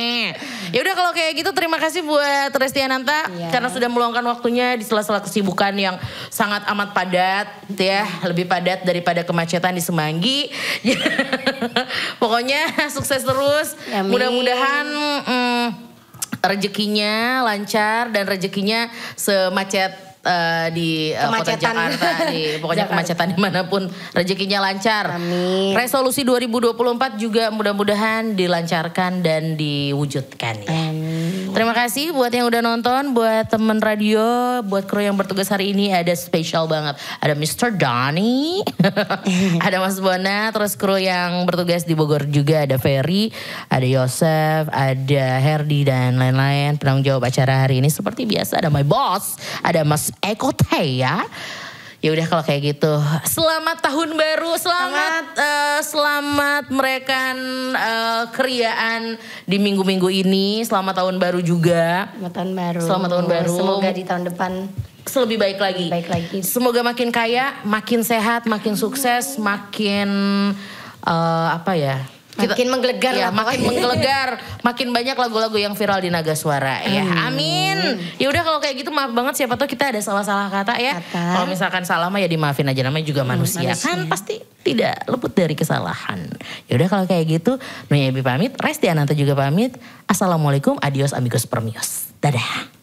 [SPEAKER 1] Ya udah kalau kayak gitu terima kasih buat Resti Ananta
[SPEAKER 2] Iya.
[SPEAKER 1] karena sudah meluangkan waktunya di sela-sela kesibukan yang sangat amat padat ya, lebih padat daripada kemacetan di Semanggi. Pokoknya sukses terus.
[SPEAKER 2] Amin.
[SPEAKER 1] Mudah-mudahan mm, rezekinya lancar dan rezekinya semacet eh, di eh, kota. Jakarta, di pokoknya
[SPEAKER 2] Jakarta.
[SPEAKER 1] kemacetan di mana pun rezekinya lancar.
[SPEAKER 2] Amin.
[SPEAKER 1] Resolusi 2024 juga mudah-mudahan dilancarkan dan diwujudkan ya. Terima kasih buat yang udah nonton, buat temen radio, buat kru yang bertugas hari ini ada spesial banget. Ada Mr. Donny, ada Mas Bona, terus kru yang bertugas di Bogor juga ada Ferry, ada Yosef, ada Herdi dan lain-lain. Penanggung jawab acara hari ini seperti biasa ada my boss, ada Mas Eko Teya. Ya udah kalau kayak gitu. Selamat tahun baru, selamat eh, selamat merayakan eh, keriaan di minggu-minggu ini. Selamat tahun baru juga.
[SPEAKER 2] Selamat tahun baru.
[SPEAKER 1] Selamat tahun baru.
[SPEAKER 2] Semoga di tahun depan
[SPEAKER 1] Selebih baik lagi.
[SPEAKER 2] Baik lagi.
[SPEAKER 1] Semoga makin kaya, makin sehat, makin sukses, makin eh, apa ya?
[SPEAKER 2] Makin menggelegar
[SPEAKER 1] ya,
[SPEAKER 2] lah
[SPEAKER 1] makin menggelegar, makin banyak lagu-lagu yang viral di Naga Suara ya. Amin. Ya udah kalau kayak gitu maaf banget siapa tahu kita ada salah-salah kata ya. Kalau misalkan salah mah ya dimaafin aja namanya juga manusia.
[SPEAKER 2] manusia.
[SPEAKER 1] Kan pasti tidak luput dari kesalahan. Ya udah kalau kayak gitu, Nuya Ebi pamit, Resti Ananta juga pamit. Assalamualaikum, adios amigos permios. Dadah.